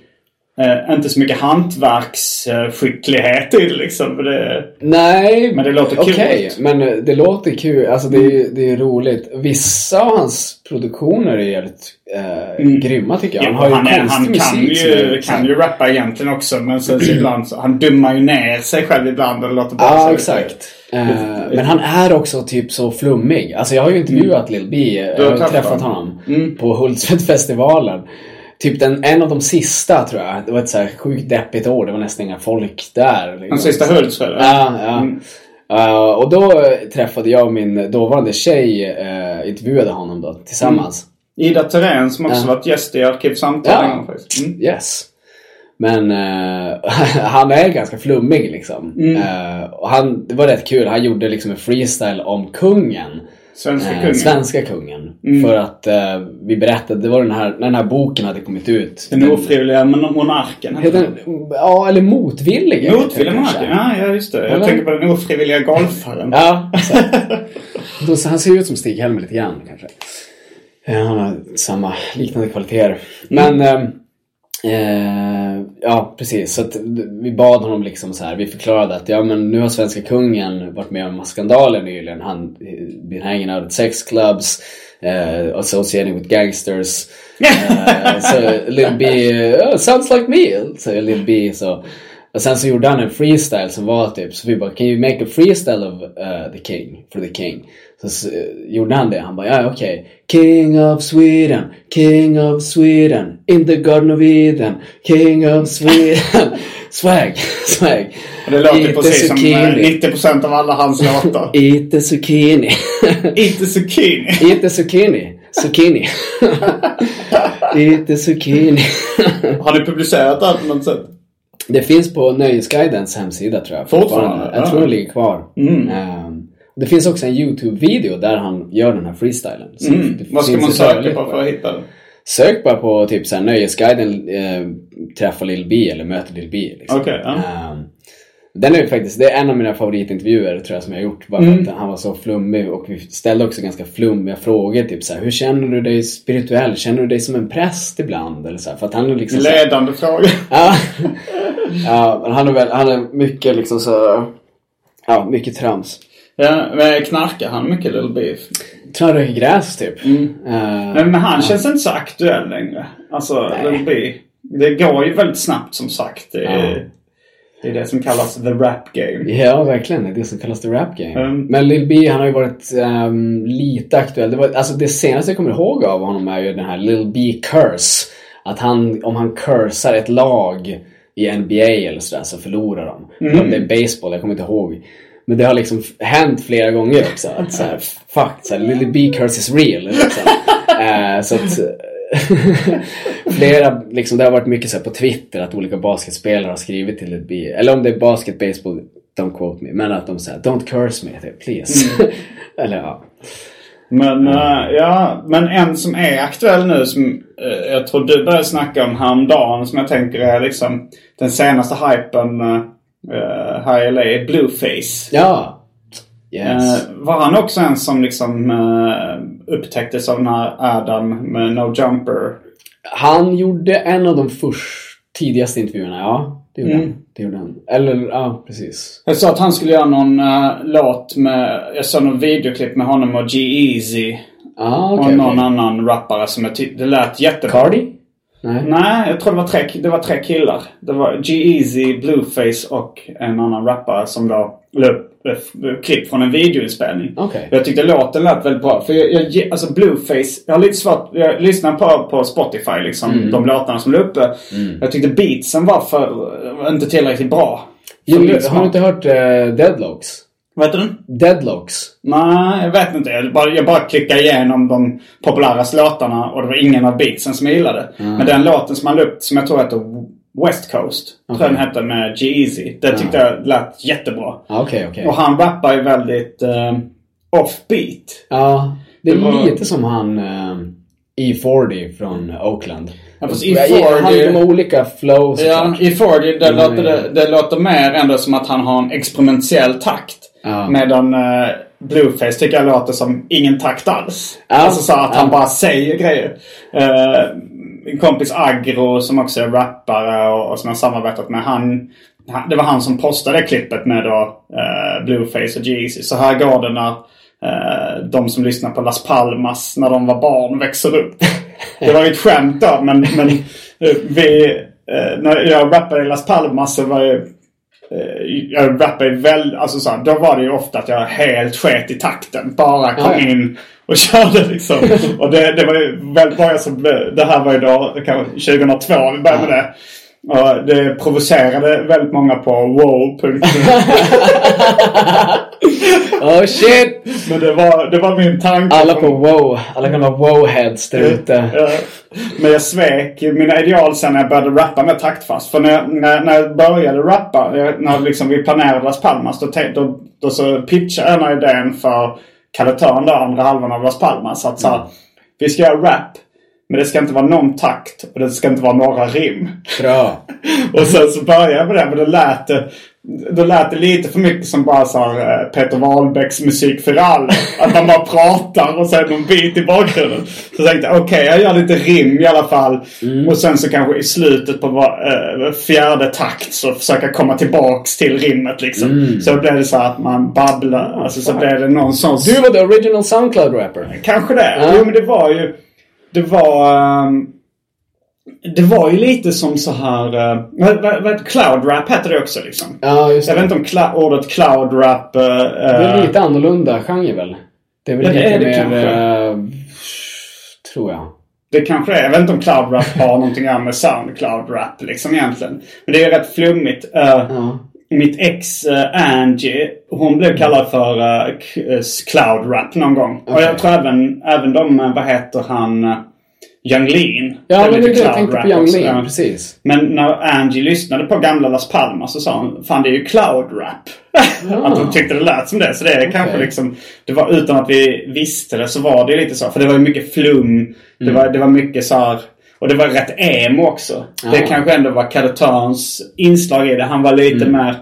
Speaker 3: eh, inte så mycket hantverksskicklighet i liksom. Det,
Speaker 4: Nej,
Speaker 3: Men det låter kul.
Speaker 4: Okej, men eh, det låter kul. Alltså det är, det är roligt. Vissa av hans produktioner är jävligt eh, grymma tycker jag. Han har ju
Speaker 3: han, han kan, ju, kan ju rappa egentligen också. Men sen så ibland så, han dummar ju ner sig själv ibland. Och låter bara
Speaker 4: Ja,
Speaker 3: lite-
Speaker 4: exakt. Eh, men han är också typ så flummig. Alltså jag har ju intervjuat Lil B. Jag
Speaker 3: Mm. Du har träffat honom.
Speaker 4: honom på Hultsfredsfestivalen. Typ den, en av de sista tror jag. Det var ett så här sjukt deppigt år. Det var nästan inga folk där. liksom.
Speaker 3: Den sista Hultsfred?
Speaker 4: Ja, ja.
Speaker 3: Mm.
Speaker 4: Eh, och då träffade jag och min dåvarande tjej, uh, intervjuade honom då tillsammans.
Speaker 3: Ida Thorén som också
Speaker 4: Ja.
Speaker 3: varit gäst i Arkivsamtal
Speaker 4: Ja.
Speaker 3: en gång faktiskt. Mm.
Speaker 4: Yes. Men eh, han är ganska flummig liksom.
Speaker 3: Mm.
Speaker 4: Eh, och han, det var rätt kul. Han gjorde liksom en freestyle om kungen.
Speaker 3: Svenska
Speaker 4: Eh,
Speaker 3: kungen.
Speaker 4: svenska kungen.
Speaker 3: Mm.
Speaker 4: För att eh, vi berättade, det var den här, när den här boken hade kommit ut.
Speaker 3: Den ofrivilliga mon- monarken.
Speaker 4: Den, ja, eller motvilliga.
Speaker 3: Motvilliga
Speaker 4: den
Speaker 3: monarken? Ja, ja, just det. Jag
Speaker 4: Eller?
Speaker 3: tänker på den ofrivilliga golfaren.
Speaker 4: Ja, så han ser ut som Stig-Helmer lite grann kanske. Eh, Han har samma liknande kvaliteter. Men, eh, Eh, ja, precis. Så att vi bad honom liksom så här. Vi förklarade att ja, men nu har svenska kungen varit med om skandaler nyligen. Han been hanging out at sex clubs, uh, associating with gangsters. uh, so Lil B, oh, sounds like me, säger Lil B. Så. Och sen så gjorde han en freestyle som var typ, så vi bara, can you make a freestyle of uh, the king, for the king? Så, så gjorde han det. Han bara, ja okej. Okay. King of Sweden, King of Sweden, in the garden of Eden, King of Sweden. swag, swag.
Speaker 3: Det låter precis som 90% av alla hans låtar.
Speaker 4: Ite zucchini.
Speaker 3: Ite zucchini.
Speaker 4: Ite zucchini. Zucchini. Ite zucchini.
Speaker 3: Har ni publicerat det här på något sätt?
Speaker 4: Det finns på Nöjesguidens hemsida tror jag.
Speaker 3: Fortfarande?
Speaker 4: Jag tror det ligger kvar.
Speaker 3: Mm.
Speaker 4: Um, det finns också en YouTube-video där han gör den här freestylen.
Speaker 3: Mm. Vad ska man söka på för att hitta den?
Speaker 4: Sök bara på typ såhär Nöjesguiden eh, träffar Lil B eller möter Lil B. Liksom.
Speaker 3: Okay, ja.
Speaker 4: um, den är faktiskt, det är en av mina favoritintervjuer tror jag som jag har gjort. Bara för mm. att han var så flummig och vi ställde också ganska flummiga frågor. Typ såhär, hur känner du dig spirituell? Känner du dig som en präst ibland? Eller så här, för att han är liksom
Speaker 3: Ledande frågor.
Speaker 4: ja, ja men han är, väl, han är mycket liksom så, ja mycket trams.
Speaker 3: Ja, men knarkar han mycket Little Beef?
Speaker 4: Jag tror han röker gräs typ.
Speaker 3: Mm. Uh, men, men han ja. känns inte så aktuell längre. Alltså Nej. Little B. Det går ju väldigt snabbt som sagt. Det är, ja. det, är det som kallas the rap game.
Speaker 4: Ja, verkligen. Det är det som kallas the rap game. Um, men Lil B han har ju varit um, lite aktuell. Det, var, alltså, det senaste jag kommer ihåg av honom är ju den här Lil B curse. Att han, om han cursar ett lag i NBA eller sådär så förlorar de. Mm. Om det är baseball, jag kommer inte ihåg. Men det har liksom hänt flera gånger också. Att så här, fuck, så här, Lily B curse is real. Liksom. uh, så att flera, liksom, det har varit mycket så på Twitter att olika basketspelare har skrivit till Lily B. Eller om det är basket, baseball, don't quote me. Men att de säger don't curse me, please. Mm. eller ja.
Speaker 3: Men, uh, ja, men en som är aktuell nu som uh, jag tror du började snacka om häromdagen som jag tänker är liksom den senaste hypen uh, här i LA, Blueface.
Speaker 4: Ja. Yes.
Speaker 3: Uh, var han också en som liksom upptäcktes av den här Adam med No Jumper?
Speaker 4: Han gjorde en av de först tidigaste intervjuerna, ja. Det gjorde, mm. han. Det gjorde han. Eller, ja precis.
Speaker 3: Jag sa att han skulle göra någon uh, låt med, jag såg någon videoklipp med honom och G-Eazy.
Speaker 4: Ah, okay,
Speaker 3: och någon
Speaker 4: okay.
Speaker 3: annan rappare som jag tyckte, det lät jättebra.
Speaker 4: Cardi?
Speaker 3: Nej. Nej, jag tror det var tre, det var tre killar. Det var G-Eazy, Blueface och en annan rappare som då la upp klipp från en videoinspelning.
Speaker 4: Okay.
Speaker 3: Jag tyckte låten lät väldigt bra. För jag, jag, alltså Blueface, jag har lite svårt, jag lyssnar på, på Spotify liksom, mm. de låtarna som låg uppe. Mm. Jag tyckte beatsen var för, inte tillräckligt bra.
Speaker 4: Jo, har du inte hört uh, Deadlocks?
Speaker 3: Vad heter den?
Speaker 4: Deadlocks.
Speaker 3: Nej, jag vet inte. Jag bara, jag bara klickade igenom de populäraste låtarna och det var ingen av beatsen som jag gillade. Mm. Men den låten som han la upp, som jag tror heter West Coast, okay. tror jag den hette med G-Eazy. Det tyckte mm. jag lät jättebra.
Speaker 4: Okay, okay.
Speaker 3: Och han rappar ju väldigt uh, offbeat.
Speaker 4: Ja, det är det var... lite som han uh, E40 från Oakland.
Speaker 3: Ja, fast E40...
Speaker 4: Han har de olika flows.
Speaker 3: Ja, E40 det, mm. låter, det, det låter mer ändå som att han har en experimentell takt.
Speaker 4: Ja.
Speaker 3: Medan uh, Blueface tycker jag låter som ingen takt alls.
Speaker 4: Ja.
Speaker 3: Alltså så att han bara säger grejer. Uh, min kompis Agro som också är rappare och, och som jag samarbetat med. Han, han, det var han som postade klippet med då uh, Blueface och Jeezy. Så här går det när uh, de som lyssnar på Las Palmas när de var barn växer upp. det var ju ett skämt då men, men vi, när jag rappade i Las Palmas så var jag Eh, jag rappade väl, alltså så här, då var det ju ofta att jag helt sket i takten. Bara kom in och körde liksom. och det, det var ju väldigt många som, det här var ju då kanske 2002 vi började med det. Och det provocerade väldigt många på wow.nu.
Speaker 4: oh shit!
Speaker 3: Men det var, det var min tanke.
Speaker 4: Alla på wow. Alla vara wow-heads där ute.
Speaker 3: Men jag svek mina ideal sen när jag började rappa med taktfast. För när, när, när jag började rappa, när liksom vi planerade Las Palmas, då, då, då så pitchade jag den här idén för Kalle Törn, andra halvan av Las Palmas. Att så här, mm. vi ska göra rap Men det ska inte vara någon takt och det ska inte vara några rim.
Speaker 4: Bra.
Speaker 3: Och sen så började jag med det, men då lät det, då lät det lite för mycket som bara så här, eh, Peter Wahlbecks musik för alla. Att man bara pratar och sen någon bit i bakgrunden. Så jag tänkte okej, okay, jag gör lite rim i alla fall. Mm. Och sen så kanske i slutet på var, äh, fjärde takt så försöka komma tillbaks till rimmet liksom. Mm. Så blev det så att man babblar. Alltså så blev det någon sån...
Speaker 4: Du var the original Soundcloud-rapper.
Speaker 3: Kanske det. Ja. Jo men det var ju... Det var... Um, det var ju lite som så här... Uh, cloud rap heter det också liksom.
Speaker 4: Ja, just det.
Speaker 3: Jag vet inte om cl ordet cloud rap... Uh, det
Speaker 4: är lite annorlunda genre väl? Det är väl lite är det mer... Uh, tror jag.
Speaker 3: Det kanske är. Jag vet inte om cloud rap har någonting att göra med sound cloud rap liksom egentligen. Men det är rätt flummigt. Ja. Mitt ex Angie, hon blev kallad för cloud rap någon gång. Okay. Och jag tror även, även de, vad heter han? Young Lean.
Speaker 4: Ja, men det är det jag tänkte på Young Lean. Precis.
Speaker 3: Men när Angie lyssnade på gamla Las Palmas så sa hon Fan det är ju cloud rap. Ja. att hon tyckte det lät som det. Så det är okay. kanske liksom det var Utan att vi visste det så var det lite så. För det var ju mycket flum. Mm. Det, var, det var mycket så här, Och det var rätt emo också. Ja. Det kanske ändå var Cadeturns inslag i det. Han var lite mm. mer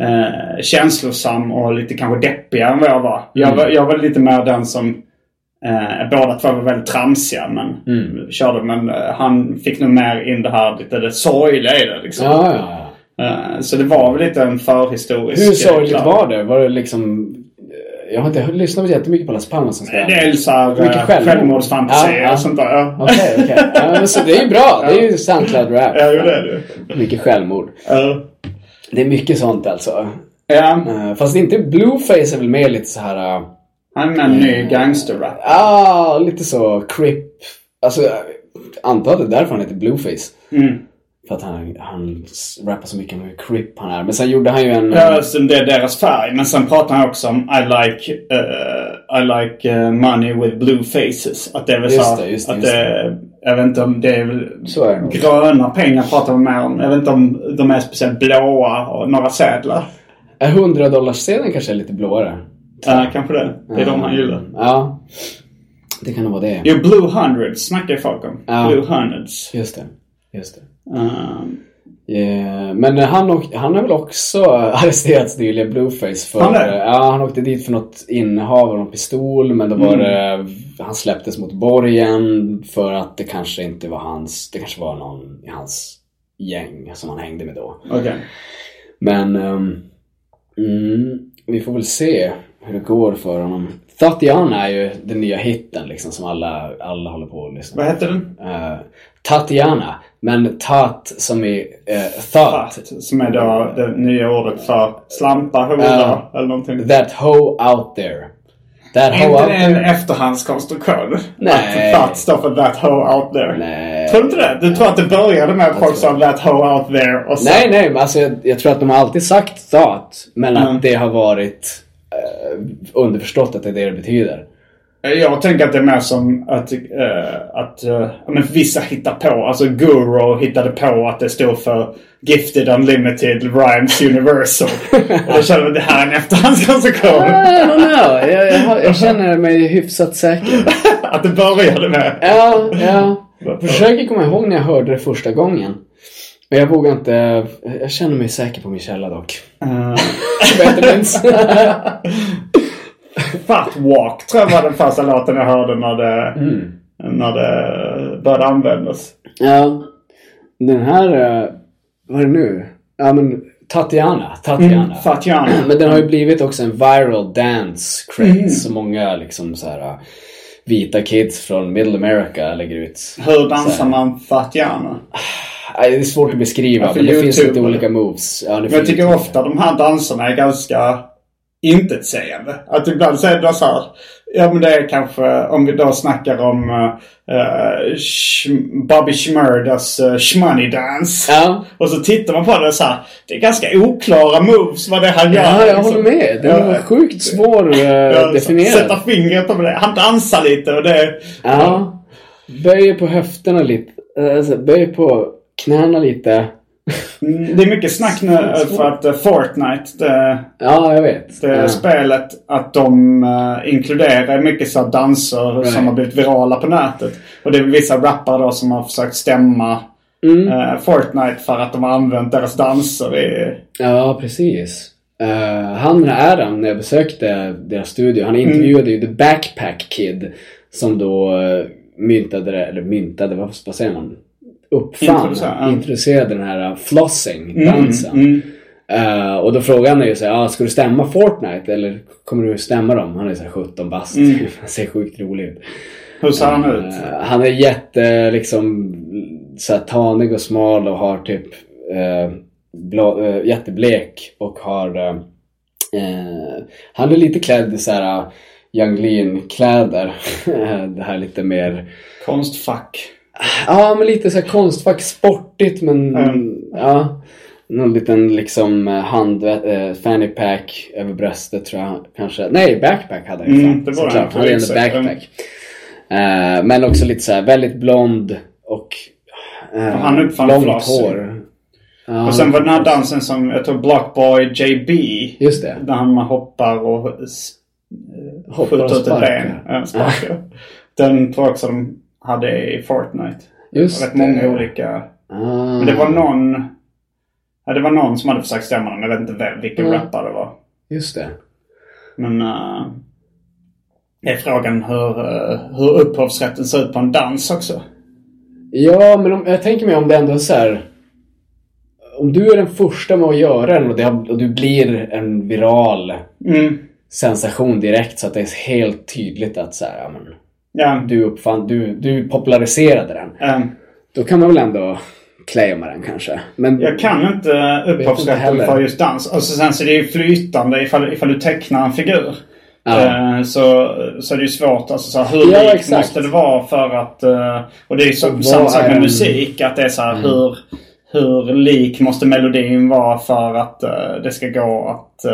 Speaker 3: eh, känslosam och lite kanske deppigare än vad jag var. Jag, mm. var. jag var lite mer den som Eh, båda två var väldigt tramsiga men mm. körde. Men eh, han fick nog mer in det här lite det sorgliga i det liksom.
Speaker 4: Ja, ja, ja.
Speaker 3: Eh, så det var väl lite en förhistorisk...
Speaker 4: Hur sorgligt var det? Var det liksom... Jag har inte lyssnat jättemycket på Las Palmas.
Speaker 3: Det är såhär självmord. självmordsfantasier ja, ja. och sånt där.
Speaker 4: Ja. Okej, okay, okej. Okay. Ja, det är ju bra. Det är ju Soundcloud-rap.
Speaker 3: Ja, det är
Speaker 4: det. Mycket självmord.
Speaker 3: Ja.
Speaker 4: Det är mycket sånt alltså.
Speaker 3: Ja.
Speaker 4: Fast inte Blueface är väl mer lite så här...
Speaker 3: Han är en ny gangsterrap.
Speaker 4: Ja, ah, lite så. Crip. Alltså, antar att det är därför han heter Blueface.
Speaker 3: Mm.
Speaker 4: För att han, han rappar så mycket om hur crip han är. Men sen gjorde han ju en...
Speaker 3: Ja, så det är deras färg. Men sen pratar han också om I like, uh, I like uh, money with blue faces. Att det är väl just så det, just att just det, Jag vet inte om det är väl...
Speaker 4: Så är det
Speaker 3: gröna pengar pratar man mer om. Jag vet inte om de är speciellt blåa och några sedlar.
Speaker 4: Är 100 dollarssedeln kanske lite blåare?
Speaker 3: Ja, kanske det. Det är de han gillar.
Speaker 4: Ja. Det kan nog vara det.
Speaker 3: Jo, Blue Hundreds snackar folk om. Ja. Blue Hundreds.
Speaker 4: Just det. Just det.
Speaker 3: Um.
Speaker 4: Yeah. Men han, och, han har väl också arresterats nyligen, Blueface. För,
Speaker 3: han
Speaker 4: ja, han åkte dit för något innehav av någon pistol. Men då var mm. det, han släpptes mot borgen för att det kanske inte var hans, det kanske var någon i hans gäng som han hängde med då.
Speaker 3: Okay.
Speaker 4: Men um, mm, vi får väl se hur det går för honom. Tatiana är ju den nya hitten liksom som alla, alla håller på att lyssna
Speaker 3: Vad heter den?
Speaker 4: Uh, Tatiana. Men tat som i uh, thought.
Speaker 3: Tat, som är då det nya ordet för slampa, hora uh, eller någonting.
Speaker 4: That hoe out there.
Speaker 3: That är inte det en efterhandskonstruktion?
Speaker 4: Nej.
Speaker 3: Att that står för that hoe out there?
Speaker 4: Nej.
Speaker 3: Tror du inte det? Du tror att det började med att folk sa that hoe out there och så...
Speaker 4: Nej, nej. Men alltså jag, jag tror att de har alltid sagt thought. Men mm. att det har varit eh, underförstått att det är det det betyder.
Speaker 3: Jag tänker att det är mer som att, äh, att äh, men vissa hittar på. Alltså Guru hittade på att det står för Gifted Unlimited Rhymes Universal. och då känner att det här är en efterhandskonstruktion. I
Speaker 4: don't know. Jag, jag, jag känner mig hyfsat säker.
Speaker 3: att det började med.
Speaker 4: Ja, ja. Jag försöker komma ihåg när jag hörde det första gången. Men jag vågar inte. Jag känner mig säker på min källa dock.
Speaker 3: Uh. Fat Walk tror jag var den första låten jag hörde när det, mm. när det började användas.
Speaker 4: Ja. Den här, eh, vad är det nu? Ja men Tatiana. Tatiana. Mm,
Speaker 3: Tatiana.
Speaker 4: Men den har ju blivit också en viral dance craze. Mm. Så många liksom så här eh, vita kids från Middle America lägger ut.
Speaker 3: Hur dansar man Tatiana?
Speaker 4: Det är svårt att beskriva, men det YouTube, finns lite olika moves.
Speaker 3: Ja, men jag tycker ofta de här danserna är ganska intetsägande. Att ibland så är det så här, ja men det är kanske om vi då snackar om uh, Bobby Schmurdas uh, Shmoney Dance.
Speaker 4: Ja.
Speaker 3: Och så tittar man på det så här, det är ganska oklara moves vad det han gör.
Speaker 4: Ja, jag håller med. Det är ja. sjukt svår uh, ja, definierat.
Speaker 3: Sätta fingret på det. Han dansar lite och det...
Speaker 4: Ja. ja. Böjer på höfterna lite. Alltså, böjer på knäna lite.
Speaker 3: Mm, Det är mycket snack nu eh, för att eh, Fortnite, det,
Speaker 4: Ja, jag vet.
Speaker 3: det
Speaker 4: ja.
Speaker 3: spelet, att de uh, inkluderar mycket så danser
Speaker 4: Right.
Speaker 3: som har blivit virala på nätet. Och det är vissa rappare då som har försökt stämma
Speaker 4: Mm.
Speaker 3: eh, Fortnite för att de har använt deras danser i...
Speaker 4: Ja, precis. Uh, han den här Adam, när jag besökte deras studio, han intervjuade ju The Backpack Kid. Som då myntade, det- eller myntade, vad, vad säger man? Uppfann,
Speaker 3: ja.
Speaker 4: introducerade den här uh, flossing-dansen.
Speaker 3: Mm,
Speaker 4: Eh, och då frågade han ju såhär, ah, ska du stämma Fortnite eller kommer du stämma dem? Han är såhär 17 bast.
Speaker 3: Mm.
Speaker 4: han ser sjukt rolig ut.
Speaker 3: Hur ser han ut?
Speaker 4: Eh, han är jätte liksom såhär tanig och smal och har typ eh, blå, eh, jätteblek och har Han är lite klädd i såhär uh, Young Lean kläder. det här lite mer
Speaker 3: Konstfack.
Speaker 4: Ja men lite såhär konstfack sportigt men
Speaker 3: Mm.
Speaker 4: ja någon liten liksom eh, hand, eh, fanny pack över bröstet tror jag kanske. Nej, backpack hade ju
Speaker 3: Mm,
Speaker 4: fan,
Speaker 3: det var
Speaker 4: såklart.
Speaker 3: han,
Speaker 4: hade
Speaker 3: exakt.
Speaker 4: backpack. Eh, men också lite så här väldigt blond och eh,
Speaker 3: han uppfann
Speaker 4: långt
Speaker 3: flossing.
Speaker 4: hår. Ja,
Speaker 3: Och sen var den här dansen som, jag tror Blockboy JB.
Speaker 4: Just det.
Speaker 3: Där han hoppar och
Speaker 4: Hoppar och
Speaker 3: skjuter ut ett ben. Ja, sparkar. Den tror jag också de hade i Fortnite.
Speaker 4: Just
Speaker 3: Rätt många olika.
Speaker 4: Ah.
Speaker 3: Men det var någon... Ja, det var någon som hade försökt stämma dem. Jag vet inte vem, vilken
Speaker 4: Mm.
Speaker 3: rappare det var.
Speaker 4: Just det.
Speaker 3: Men... Uh, det är frågan hur, uh, hur upphovsrätten ser ut på en dans också.
Speaker 4: Ja, men om, jag tänker mig om det ändå är så här. Om du är den första med att göra den och, det och du blir en viral
Speaker 3: Mm.
Speaker 4: sensation direkt så att det är helt tydligt att så här, ja, men,
Speaker 3: Ja.
Speaker 4: du uppfann, du, du populariserade den.
Speaker 3: ehm,
Speaker 4: Då kan man väl ändå claima den kanske. Men
Speaker 3: Jag kan inte upphovsrätten för just dans. Och så sen så är det ju flytande ifall, ifall du tecknar en figur.
Speaker 4: Ja.
Speaker 3: Eh, så, så är det ju svårt. Alltså, så här, hur
Speaker 4: Ja,
Speaker 3: lik
Speaker 4: exakt.
Speaker 3: måste det vara för att... eh, och det är ju så, samma sak med
Speaker 4: en-
Speaker 3: musik. Att det är så här,
Speaker 4: Mm.
Speaker 3: hur, hur lik måste melodin vara för att eh, det ska gå att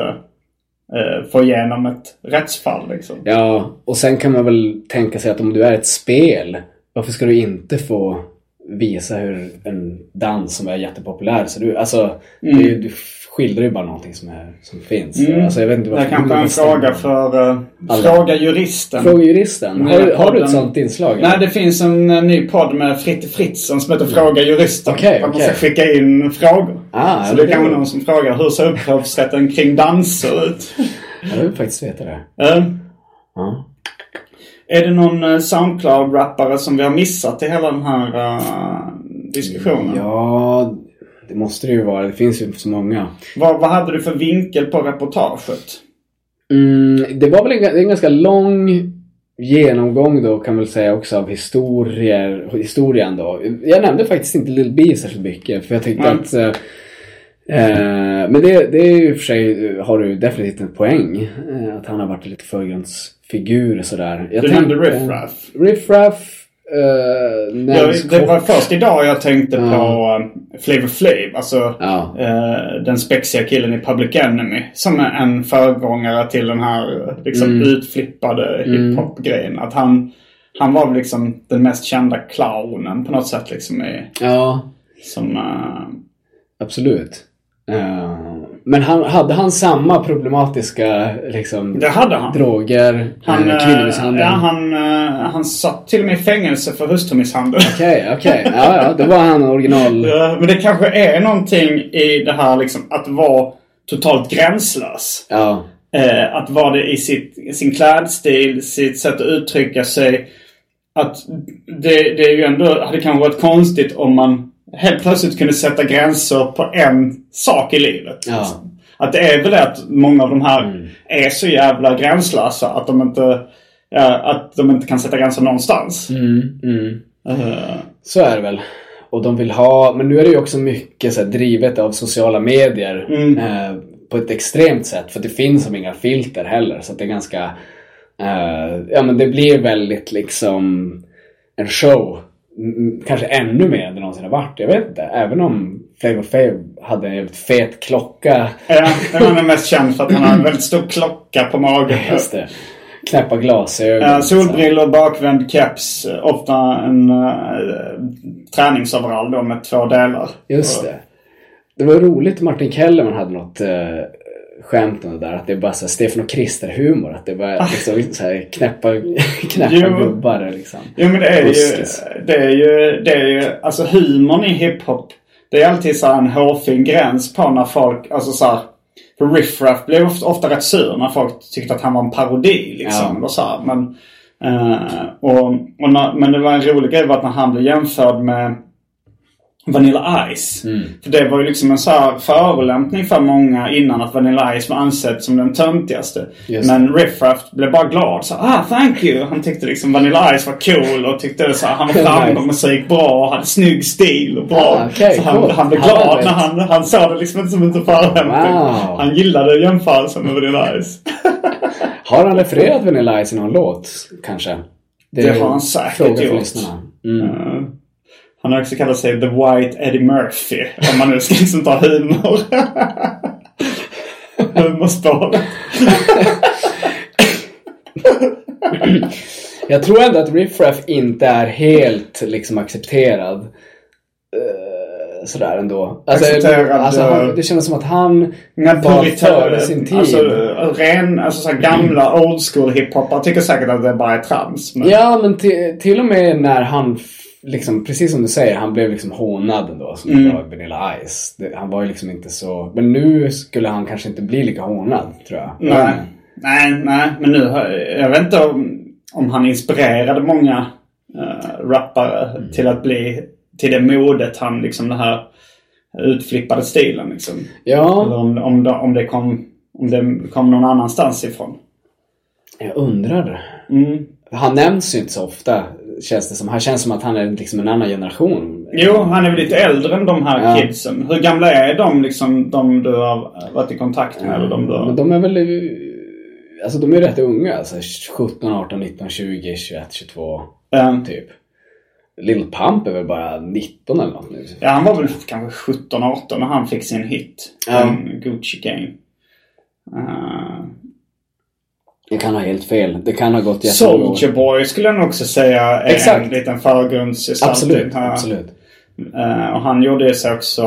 Speaker 3: få igenom ett rättsfall liksom.
Speaker 4: Ja, och sen kan man väl tänka sig att om du är ett spel, varför ska du inte få visa hur en dans som är jättepopulär så du, alltså, är, ju- du skildrar ju bara någonting som, är, som finns.
Speaker 3: Mm.
Speaker 4: Alltså, jag vet inte
Speaker 3: Det kanske är en fråga för uh. Fråga juristen.
Speaker 4: Fråga juristen. Har, har du ett sånt inslag?
Speaker 3: Nej, det finns en eh, ny podd med Fritte Fritzson som heter Fråga Juristen.
Speaker 4: Okej,
Speaker 3: Där man
Speaker 4: okej.
Speaker 3: ska skicka in frågor.
Speaker 4: Ah,
Speaker 3: så det kan
Speaker 4: det-
Speaker 3: vara någon som frågar hur ser upphovsrätten kring danser ut?
Speaker 4: Jag vill faktiskt veta det.
Speaker 3: Eh,
Speaker 4: Ja.
Speaker 3: är det någon eh, Soundcloud-rappare som vi har missat i hela den här diskussionen?
Speaker 4: ja, det måste det ju vara. Det finns ju så många.
Speaker 3: Vad, vad hade du för vinkel på reportaget?
Speaker 4: Mm, det var väl en, en ganska lång genomgång då kan man väl säga också av historier, historien då. Jag nämnde faktiskt inte Lil B särskilt mycket för jag tyckte
Speaker 3: Mm.
Speaker 4: att eh, eh, men det, det är ju för sig, har du definitivt en poäng. Eh, att han har varit lite förgrundsfigur och sådär. Jag
Speaker 3: Du
Speaker 4: tänkte-
Speaker 3: nämnde Riff Raff.
Speaker 4: Riff Raff eh,
Speaker 3: Jag, det var först idag jag tänkte
Speaker 4: Ja.
Speaker 3: på uh, Flavor Flav. Alltså
Speaker 4: Ja.
Speaker 3: eh, den spexiga killen i Public Enemy. Som är en föregångare till den här liksom,
Speaker 4: Mm.
Speaker 3: utflippade hiphop-grejen. Att han, han var liksom den mest kända clownen på något sätt. Liksom, i,
Speaker 4: ja,
Speaker 3: som, eh,
Speaker 4: absolut. Eh, men han, hade han samma problematiska liksom,
Speaker 3: det hade han.
Speaker 4: droger,
Speaker 3: Han,
Speaker 4: eh,
Speaker 3: eh,
Speaker 4: kvinnomisshandel?
Speaker 3: ja, han, eh, han satt till och med i fängelse för hustrumisshandel.
Speaker 4: Okej, okej. Ja, ja, då var han original.
Speaker 3: Ja, Men det kanske är någonting i det här liksom att vara totalt gränslös.
Speaker 4: Ja,
Speaker 3: Eh, att vara det i sitt, sin klädstil, sitt sätt att uttrycka sig. Att det, det är ju ändå, hade kanske varit konstigt om man helt plötsligt kunde sätta gränser på en sak i livet.
Speaker 4: Ja.
Speaker 3: liksom. Att det är väl det att många av de här är så jävla gränslösa att de inte, ja, att de inte kan sätta gränser någonstans.
Speaker 4: mm, mm.
Speaker 3: Eh,
Speaker 4: så är det väl. Och de vill ha, men nu är det ju också mycket så här, drivet av sociala medier.
Speaker 3: Mm.
Speaker 4: Eh, på ett extremt sätt. För det finns som inga filter heller. Så att det är ganska, eh, ja men det blir väldigt liksom en show. Mm, Kanske ännu mer än det någonsin har varit. Jag vet inte. Även om Flavor Flav hade en jävligt fet klocka.
Speaker 3: Ja, han är mest känd för att han har en väldigt stor klocka på magen.
Speaker 4: Just det. Knäppa glasögon.
Speaker 3: Ja, solbrillor, bakvänd keps. Ofta en uh, träningsoverall då med två delar.
Speaker 4: Just det. Det var roligt, Martin Kellerman hade något eh, skämt om det där. Att det är bara så Stefan och Krister-humor. Att det bara liksom, så här, knäppa, knäppa
Speaker 3: Jo.
Speaker 4: gubbar liksom.
Speaker 3: Jo men det är ju, det är ju, det är ju, alltså humorn i hiphop. Det är alltid så här en hårfin gräns på när folk, alltså så här, För Riff Raff blev ofta, ofta rätt sur när folk tyckte att han var en parodi liksom.
Speaker 4: Ja.
Speaker 3: Eller så här. Men, eh, och, och när, men det var en rolig grej var att när han blev jämförd med Vanilla Ice.
Speaker 4: Mm.
Speaker 3: För det var ju liksom en så här förolämpning för många innan att Vanilla Ice var ansedd som den töntigaste.
Speaker 4: Just
Speaker 3: Men Riff Raff blev bara glad. Så ah thank you. Han tyckte liksom Vanilla Ice var cool och tyckte så här, han var framgångsrik, bra och hade snygg stil och bra.
Speaker 4: Ah, okej,
Speaker 3: så han,
Speaker 4: coolt.
Speaker 3: han blev glad när han, han såg det liksom inte som en förolämpning.
Speaker 4: Wow.
Speaker 3: Han gillade jämförelsen med Vanilla Ice.
Speaker 4: Har han refererat Vanilla Ice i någon låt kanske?
Speaker 3: Det
Speaker 4: är
Speaker 3: har han säkert gjort.
Speaker 4: lyssnarna. Mm.
Speaker 3: Eh, han har också kallat sig The White Eddie Murphy. Om man nu ska liksom ta humor. Humorspåret.
Speaker 4: Jag tror ändå att Riff Raff inte är helt liksom accepterad. eh, sådär ändå. Alltså,
Speaker 3: Accepterad,
Speaker 4: alltså,
Speaker 3: eh,
Speaker 4: han, det känns som att han var före sin tid.
Speaker 3: Alltså, ren, alltså så här gamla old school hiphopare tycker säkert att det bara är trams. Men...
Speaker 4: Ja, men till, och med när han, liksom, precis som du säger, han blev liksom hånad ändå som
Speaker 3: Mm.
Speaker 4: var Vanilla Ice. Det, han var ju liksom inte så... Men nu skulle han kanske inte bli lika hånad, tror jag.
Speaker 3: Nej, nej, nej. Men nu har, jag vet inte om, om han inspirerade många uh, rappare
Speaker 4: Mm.
Speaker 3: till att bli till det modet han liksom den här utflippade stilen liksom.
Speaker 4: Ja,
Speaker 3: Eller om, om, det, om det kom om det kom någon annanstans ifrån.
Speaker 4: jag undrar.
Speaker 3: Mm.
Speaker 4: Han nämns ju inte så ofta, känns det som. Han känns som att han är liksom en annan generation.
Speaker 3: Jo, han är väl lite äldre än de här
Speaker 4: Ja.
Speaker 3: kidsen. Hur gamla är de liksom, de du har varit i kontakt med? Eller de du har...
Speaker 4: Men de är väl... Alltså de är rätt unga. Alltså 17, 18, 19, 20, 21, 22
Speaker 3: Eh,
Speaker 4: typ. Lil Pump är väl bara 19 eller något nu.
Speaker 3: Ja, han var väl kanske 17-18 när han fick sin hit.
Speaker 4: Ja.
Speaker 3: En Gucci Gang. Uh,
Speaker 4: Jag kan ha helt fel. Det kan ha gått jättemånga år.
Speaker 3: Soldier Boy skulle jag nog också säga är
Speaker 4: Exakt.
Speaker 3: en liten förgrundsgestalt.
Speaker 4: Absolut, absolut.
Speaker 3: Eh, och han gjorde ju sig också,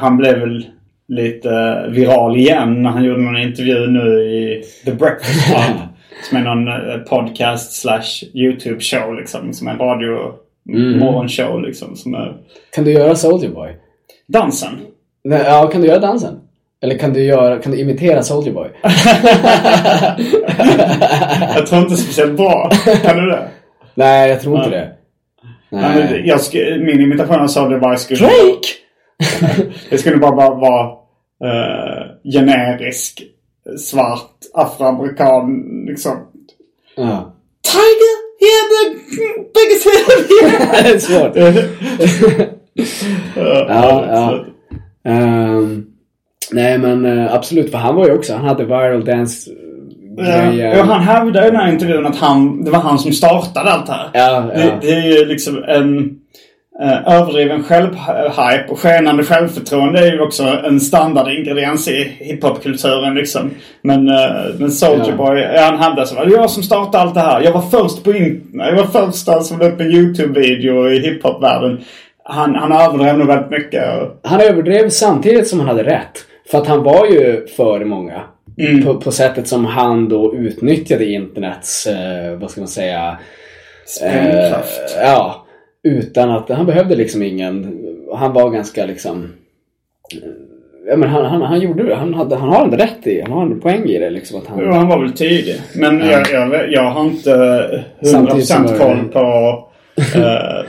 Speaker 3: han blev väl lite viral igen när han gjorde någon intervju nu i The Breakfast Club. som är någon eh, podcast slash YouTube show liksom. Som en radio
Speaker 4: Mm.
Speaker 3: morgonshow liksom. Som är
Speaker 4: Kan du göra Soldier Boy?
Speaker 3: dansen.
Speaker 4: Nej, ja, kan du göra dansen? Eller kan du, göra, kan du imitera Soldier Boy?
Speaker 3: jag tror inte speciellt bra. Kan du det?
Speaker 4: Nej, jag tror inte det.
Speaker 3: Nej. Jag min imitation av Soldier Boy skulle...
Speaker 4: Drake!
Speaker 3: Det skulle bara, bara vara eh, generisk svart afroamerikan liksom.
Speaker 4: Ja.
Speaker 3: Tiger! Yeah, the biggest film
Speaker 4: det är svårt. ja, ja. Ehm, nej, men eh, absolut. För han var ju också, han hade viral dance
Speaker 3: Ja,
Speaker 4: grejer.
Speaker 3: och han hävdade i den här intervjun att han, det var han som startade allt det här.
Speaker 4: Ja, ja.
Speaker 3: Det, det är ju liksom en eh, överdriven självhype och skenande självförtroende är ju också en standardingrediens i hiphopkulturen liksom. Men, eh, men Soulja
Speaker 4: Ja.
Speaker 3: Boy, ja, han hävdade så. Det var jag som startade allt det här. Jag var först på. Jag var första som la upp en YouTube-video i hiphopvärlden. Han, han överdrev nog väldigt mycket.
Speaker 4: Han överdrev samtidigt som han hade rätt. För att han var ju före många.
Speaker 3: Mm.
Speaker 4: På, på sättet som han då utnyttjade internets, eh, vad ska man säga,
Speaker 3: Sprängkraft.
Speaker 4: Eh, ja. Utan att, han behövde liksom ingen, han var ganska liksom eh, Ja men han, han, han gjorde det, han, hade, han har ändå rätt i, han har en poäng i det liksom att han...
Speaker 3: Jo, han var väl tydlig. Men jag, jag, jag har inte 100%
Speaker 4: Samtidigt som var det-
Speaker 3: koll på, eh,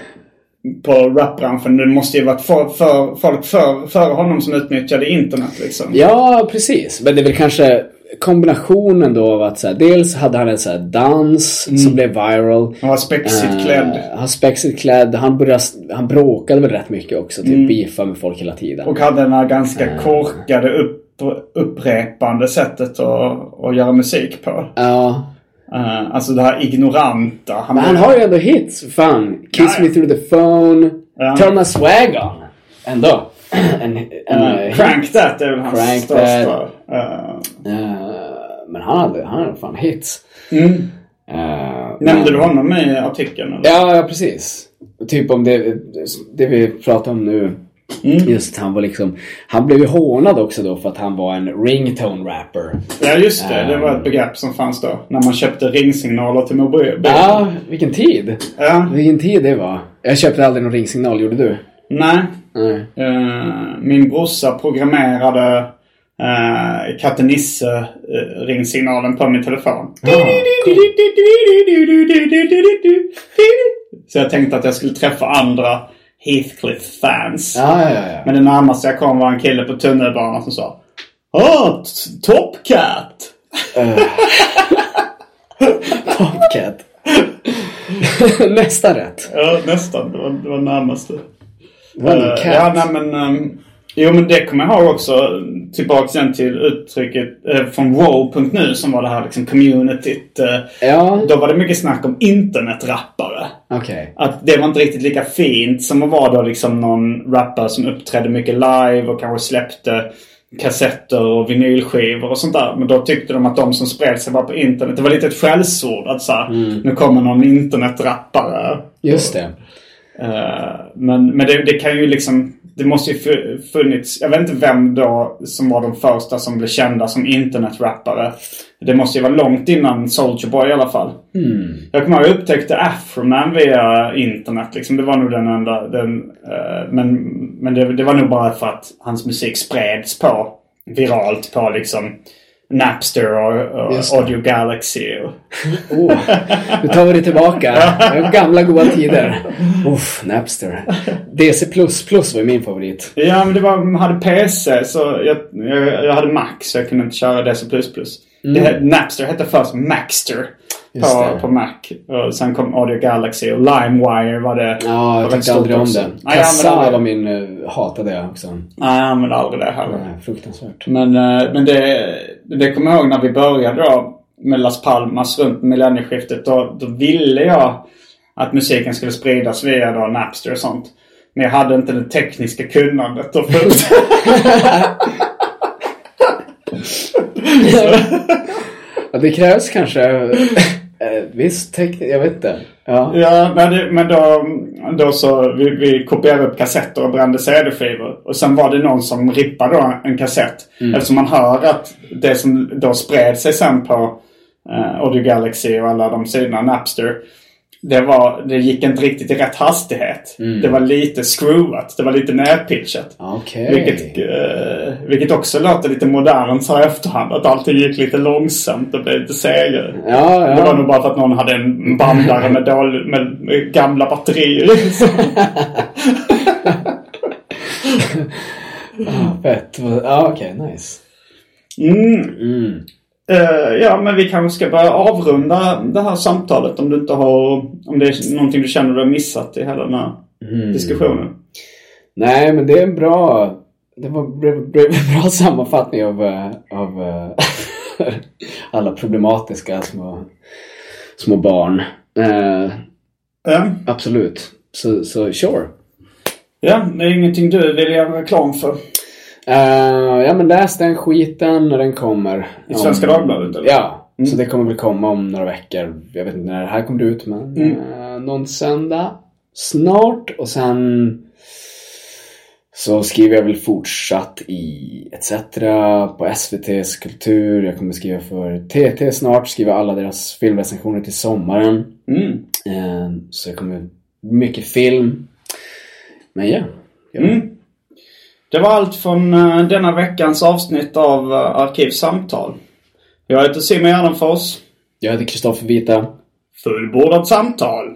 Speaker 3: på rapbranschen. Det måste ju varit för, för, folk för, före honom som utnyttjade internet liksom.
Speaker 4: Ja, precis. Men det är väl kanske kombinationen då av att så här, dels hade han en så dans som blev viral.
Speaker 3: Han var spexigt
Speaker 4: Eh,
Speaker 3: klädd.
Speaker 4: han spexigt klädd. Han, började, han bråkade väl rätt mycket också. Typ beefa med folk hela tiden.
Speaker 3: Och hade den här ganska korkade upp, upprepande sättet att, att göra musik på.
Speaker 4: Ja.
Speaker 3: Eh, alltså det här ignoranta. Han,
Speaker 4: Men han har ju ändå hits. Fan. Kiss
Speaker 3: Ja,
Speaker 4: me through the phone.
Speaker 3: Ja.
Speaker 4: Turn my swag on. Ändå. en, en,
Speaker 3: eh, Crank That är väl hans
Speaker 4: Crank
Speaker 3: största. eh,
Speaker 4: men han hade, han hade fan hits.
Speaker 3: mm. Nämnde du honom i artikeln? Eller?
Speaker 4: Ja, ja precis. Typ om det, det vi pratar om nu. Just han var liksom, han blev ju hånad också då för att han var en ringtone rapper.
Speaker 3: Ja just det, det var ett begrepp som fanns då. När man köpte ringsignaler till mobil.
Speaker 4: Ja, vilken tid.
Speaker 3: Ja.
Speaker 4: Vilken tid det var. Jag köpte aldrig någon ringsignal, gjorde du?
Speaker 3: Nej.
Speaker 4: Nej.
Speaker 3: Eh, min brorsa programmerade uh, katten Nisse uh, ringsignalen på min telefon. Så jag tänkte att jag skulle träffa andra Heathcliff-fans.
Speaker 4: Ja, ja, ja.
Speaker 3: Men det närmaste jag kom var en kille på tunnelbanan som sa Åh, Top Cat!
Speaker 4: Popcat. Nästa rätt.
Speaker 3: Ja, nästan. Det var, det var närmaste. Eh,
Speaker 4: cat?
Speaker 3: Ja, nej men... ehm, jo, men det kommer jag ihåg också. Tillbaka sen till uttrycket uh, från wow.nu som var det här liksom communityt. eh,
Speaker 4: Ja,
Speaker 3: Då var det mycket snack om internetrappare.
Speaker 4: Okej.
Speaker 3: Att det var inte riktigt lika fint som att vara då liksom någon rappare som uppträdde mycket live och kanske släppte kassetter och vinylskivor och sånt där. Men då tyckte de att de som spred sig var på internet. Det var lite ett skällsord att så här, nu kommer någon internetrappare.
Speaker 4: Just det.
Speaker 3: Eh, men men det, det kan ju liksom... Det måste ju fu- funnits... Jag vet inte vem då som var de första som blev kända som internetrappare. Det måste ju vara långt innan Soulja Boy i alla fall. Jag kommer ihåg jag upptäckte Afroman via internet. Liksom. Det var nog den enda... Den, eh, men men det, det var nog bara för att hans musik spreds på viralt på liksom Napster och, och
Speaker 4: det.
Speaker 3: Audio Galaxy. Och,
Speaker 4: Oh, nu tar vi det tillbaka. Det Gamla goda tider. Uff, Napster. DC++ var min favorit.
Speaker 3: Ja, men det var, man hade PC så jag, jag, jag hade Mac så jag kunde inte köra DC++. Det, hette- Napster hette först Maxter
Speaker 4: Mm.
Speaker 3: På, på Mac. Och sen kom Audio Galaxy och LimeWire var det.
Speaker 4: Ja, jag tyckte aldrig om Kassa
Speaker 3: aldrig
Speaker 4: var
Speaker 3: det.
Speaker 4: min... eh, hatade jag också.
Speaker 3: Nej, jag använde aldrig det heller.
Speaker 4: Nej, fruktansvärt.
Speaker 3: Men, eh, men det, det kommer jag ihåg när vi började då med Las Palmas runt millennieskiftet. Då, då ville jag att musiken skulle spridas via då Napster och sånt. Men jag hade inte det tekniska kunnandet. Och fullt.
Speaker 4: Ja, det krävs kanske... eh, Visst, teknik, jag vet inte. Ja.
Speaker 3: Ja, men, men då, då så vi, vi kopierade upp kassetter och brände CD-skivor. Och sen var det någon som rippade då en kassett. Eftersom man hör att det som då spred sig sen på eh, Audio Galaxy och alla de sidorna, Napster. Det, var, det gick inte riktigt i rätt hastighet. Det var lite screwat. Det var lite nerpitchat.
Speaker 4: Okej.
Speaker 3: Vilket, eh, vilket också låter lite modernt så här efterhand. Att allting gick lite långsamt och blev lite segare.
Speaker 4: Ja,
Speaker 3: Det var
Speaker 4: ja.
Speaker 3: nog bara för att någon hade en bandare med, dålig, med, med gamla batterier.
Speaker 4: Fett. Ja, okej. nice.
Speaker 3: Mm. Eh, ja, men vi kanske ska börja avrunda det här samtalet om du inte har... Om det är någonting du känner du har missat i hela den här diskussionen.
Speaker 4: Nej, men det är en bra... Det var en bra- sammanfattning av, eh, av eh, alla problematiska små, små barn. Eh,
Speaker 3: Ja.
Speaker 4: absolut. Så, så sure.
Speaker 3: ja, det är ingenting du vill göra reklam för.
Speaker 4: Eh, ja men läs den skiten när den kommer.
Speaker 3: I Svenska Dagbladet, eller?
Speaker 4: Ja. Så det kommer väl komma om några veckor. Jag vet inte när det här kommer ut men eh, någon söndag. Snart. Och sen så skriver jag väl fortsatt i ETC på SVT's kultur. Jag kommer skriva för TT snart. Skriva alla deras filmrecensioner till sommaren.
Speaker 3: Mm.
Speaker 4: Eh, så det kommer mycket film. Men ja. ja.
Speaker 3: Mm. Det var allt från eh, denna veckans avsnitt av uh, Arkivsamtal. Jag heter Simon Gärdenfors.
Speaker 4: Jag heter Kristoffer Vita.
Speaker 3: Fullbordat samtal.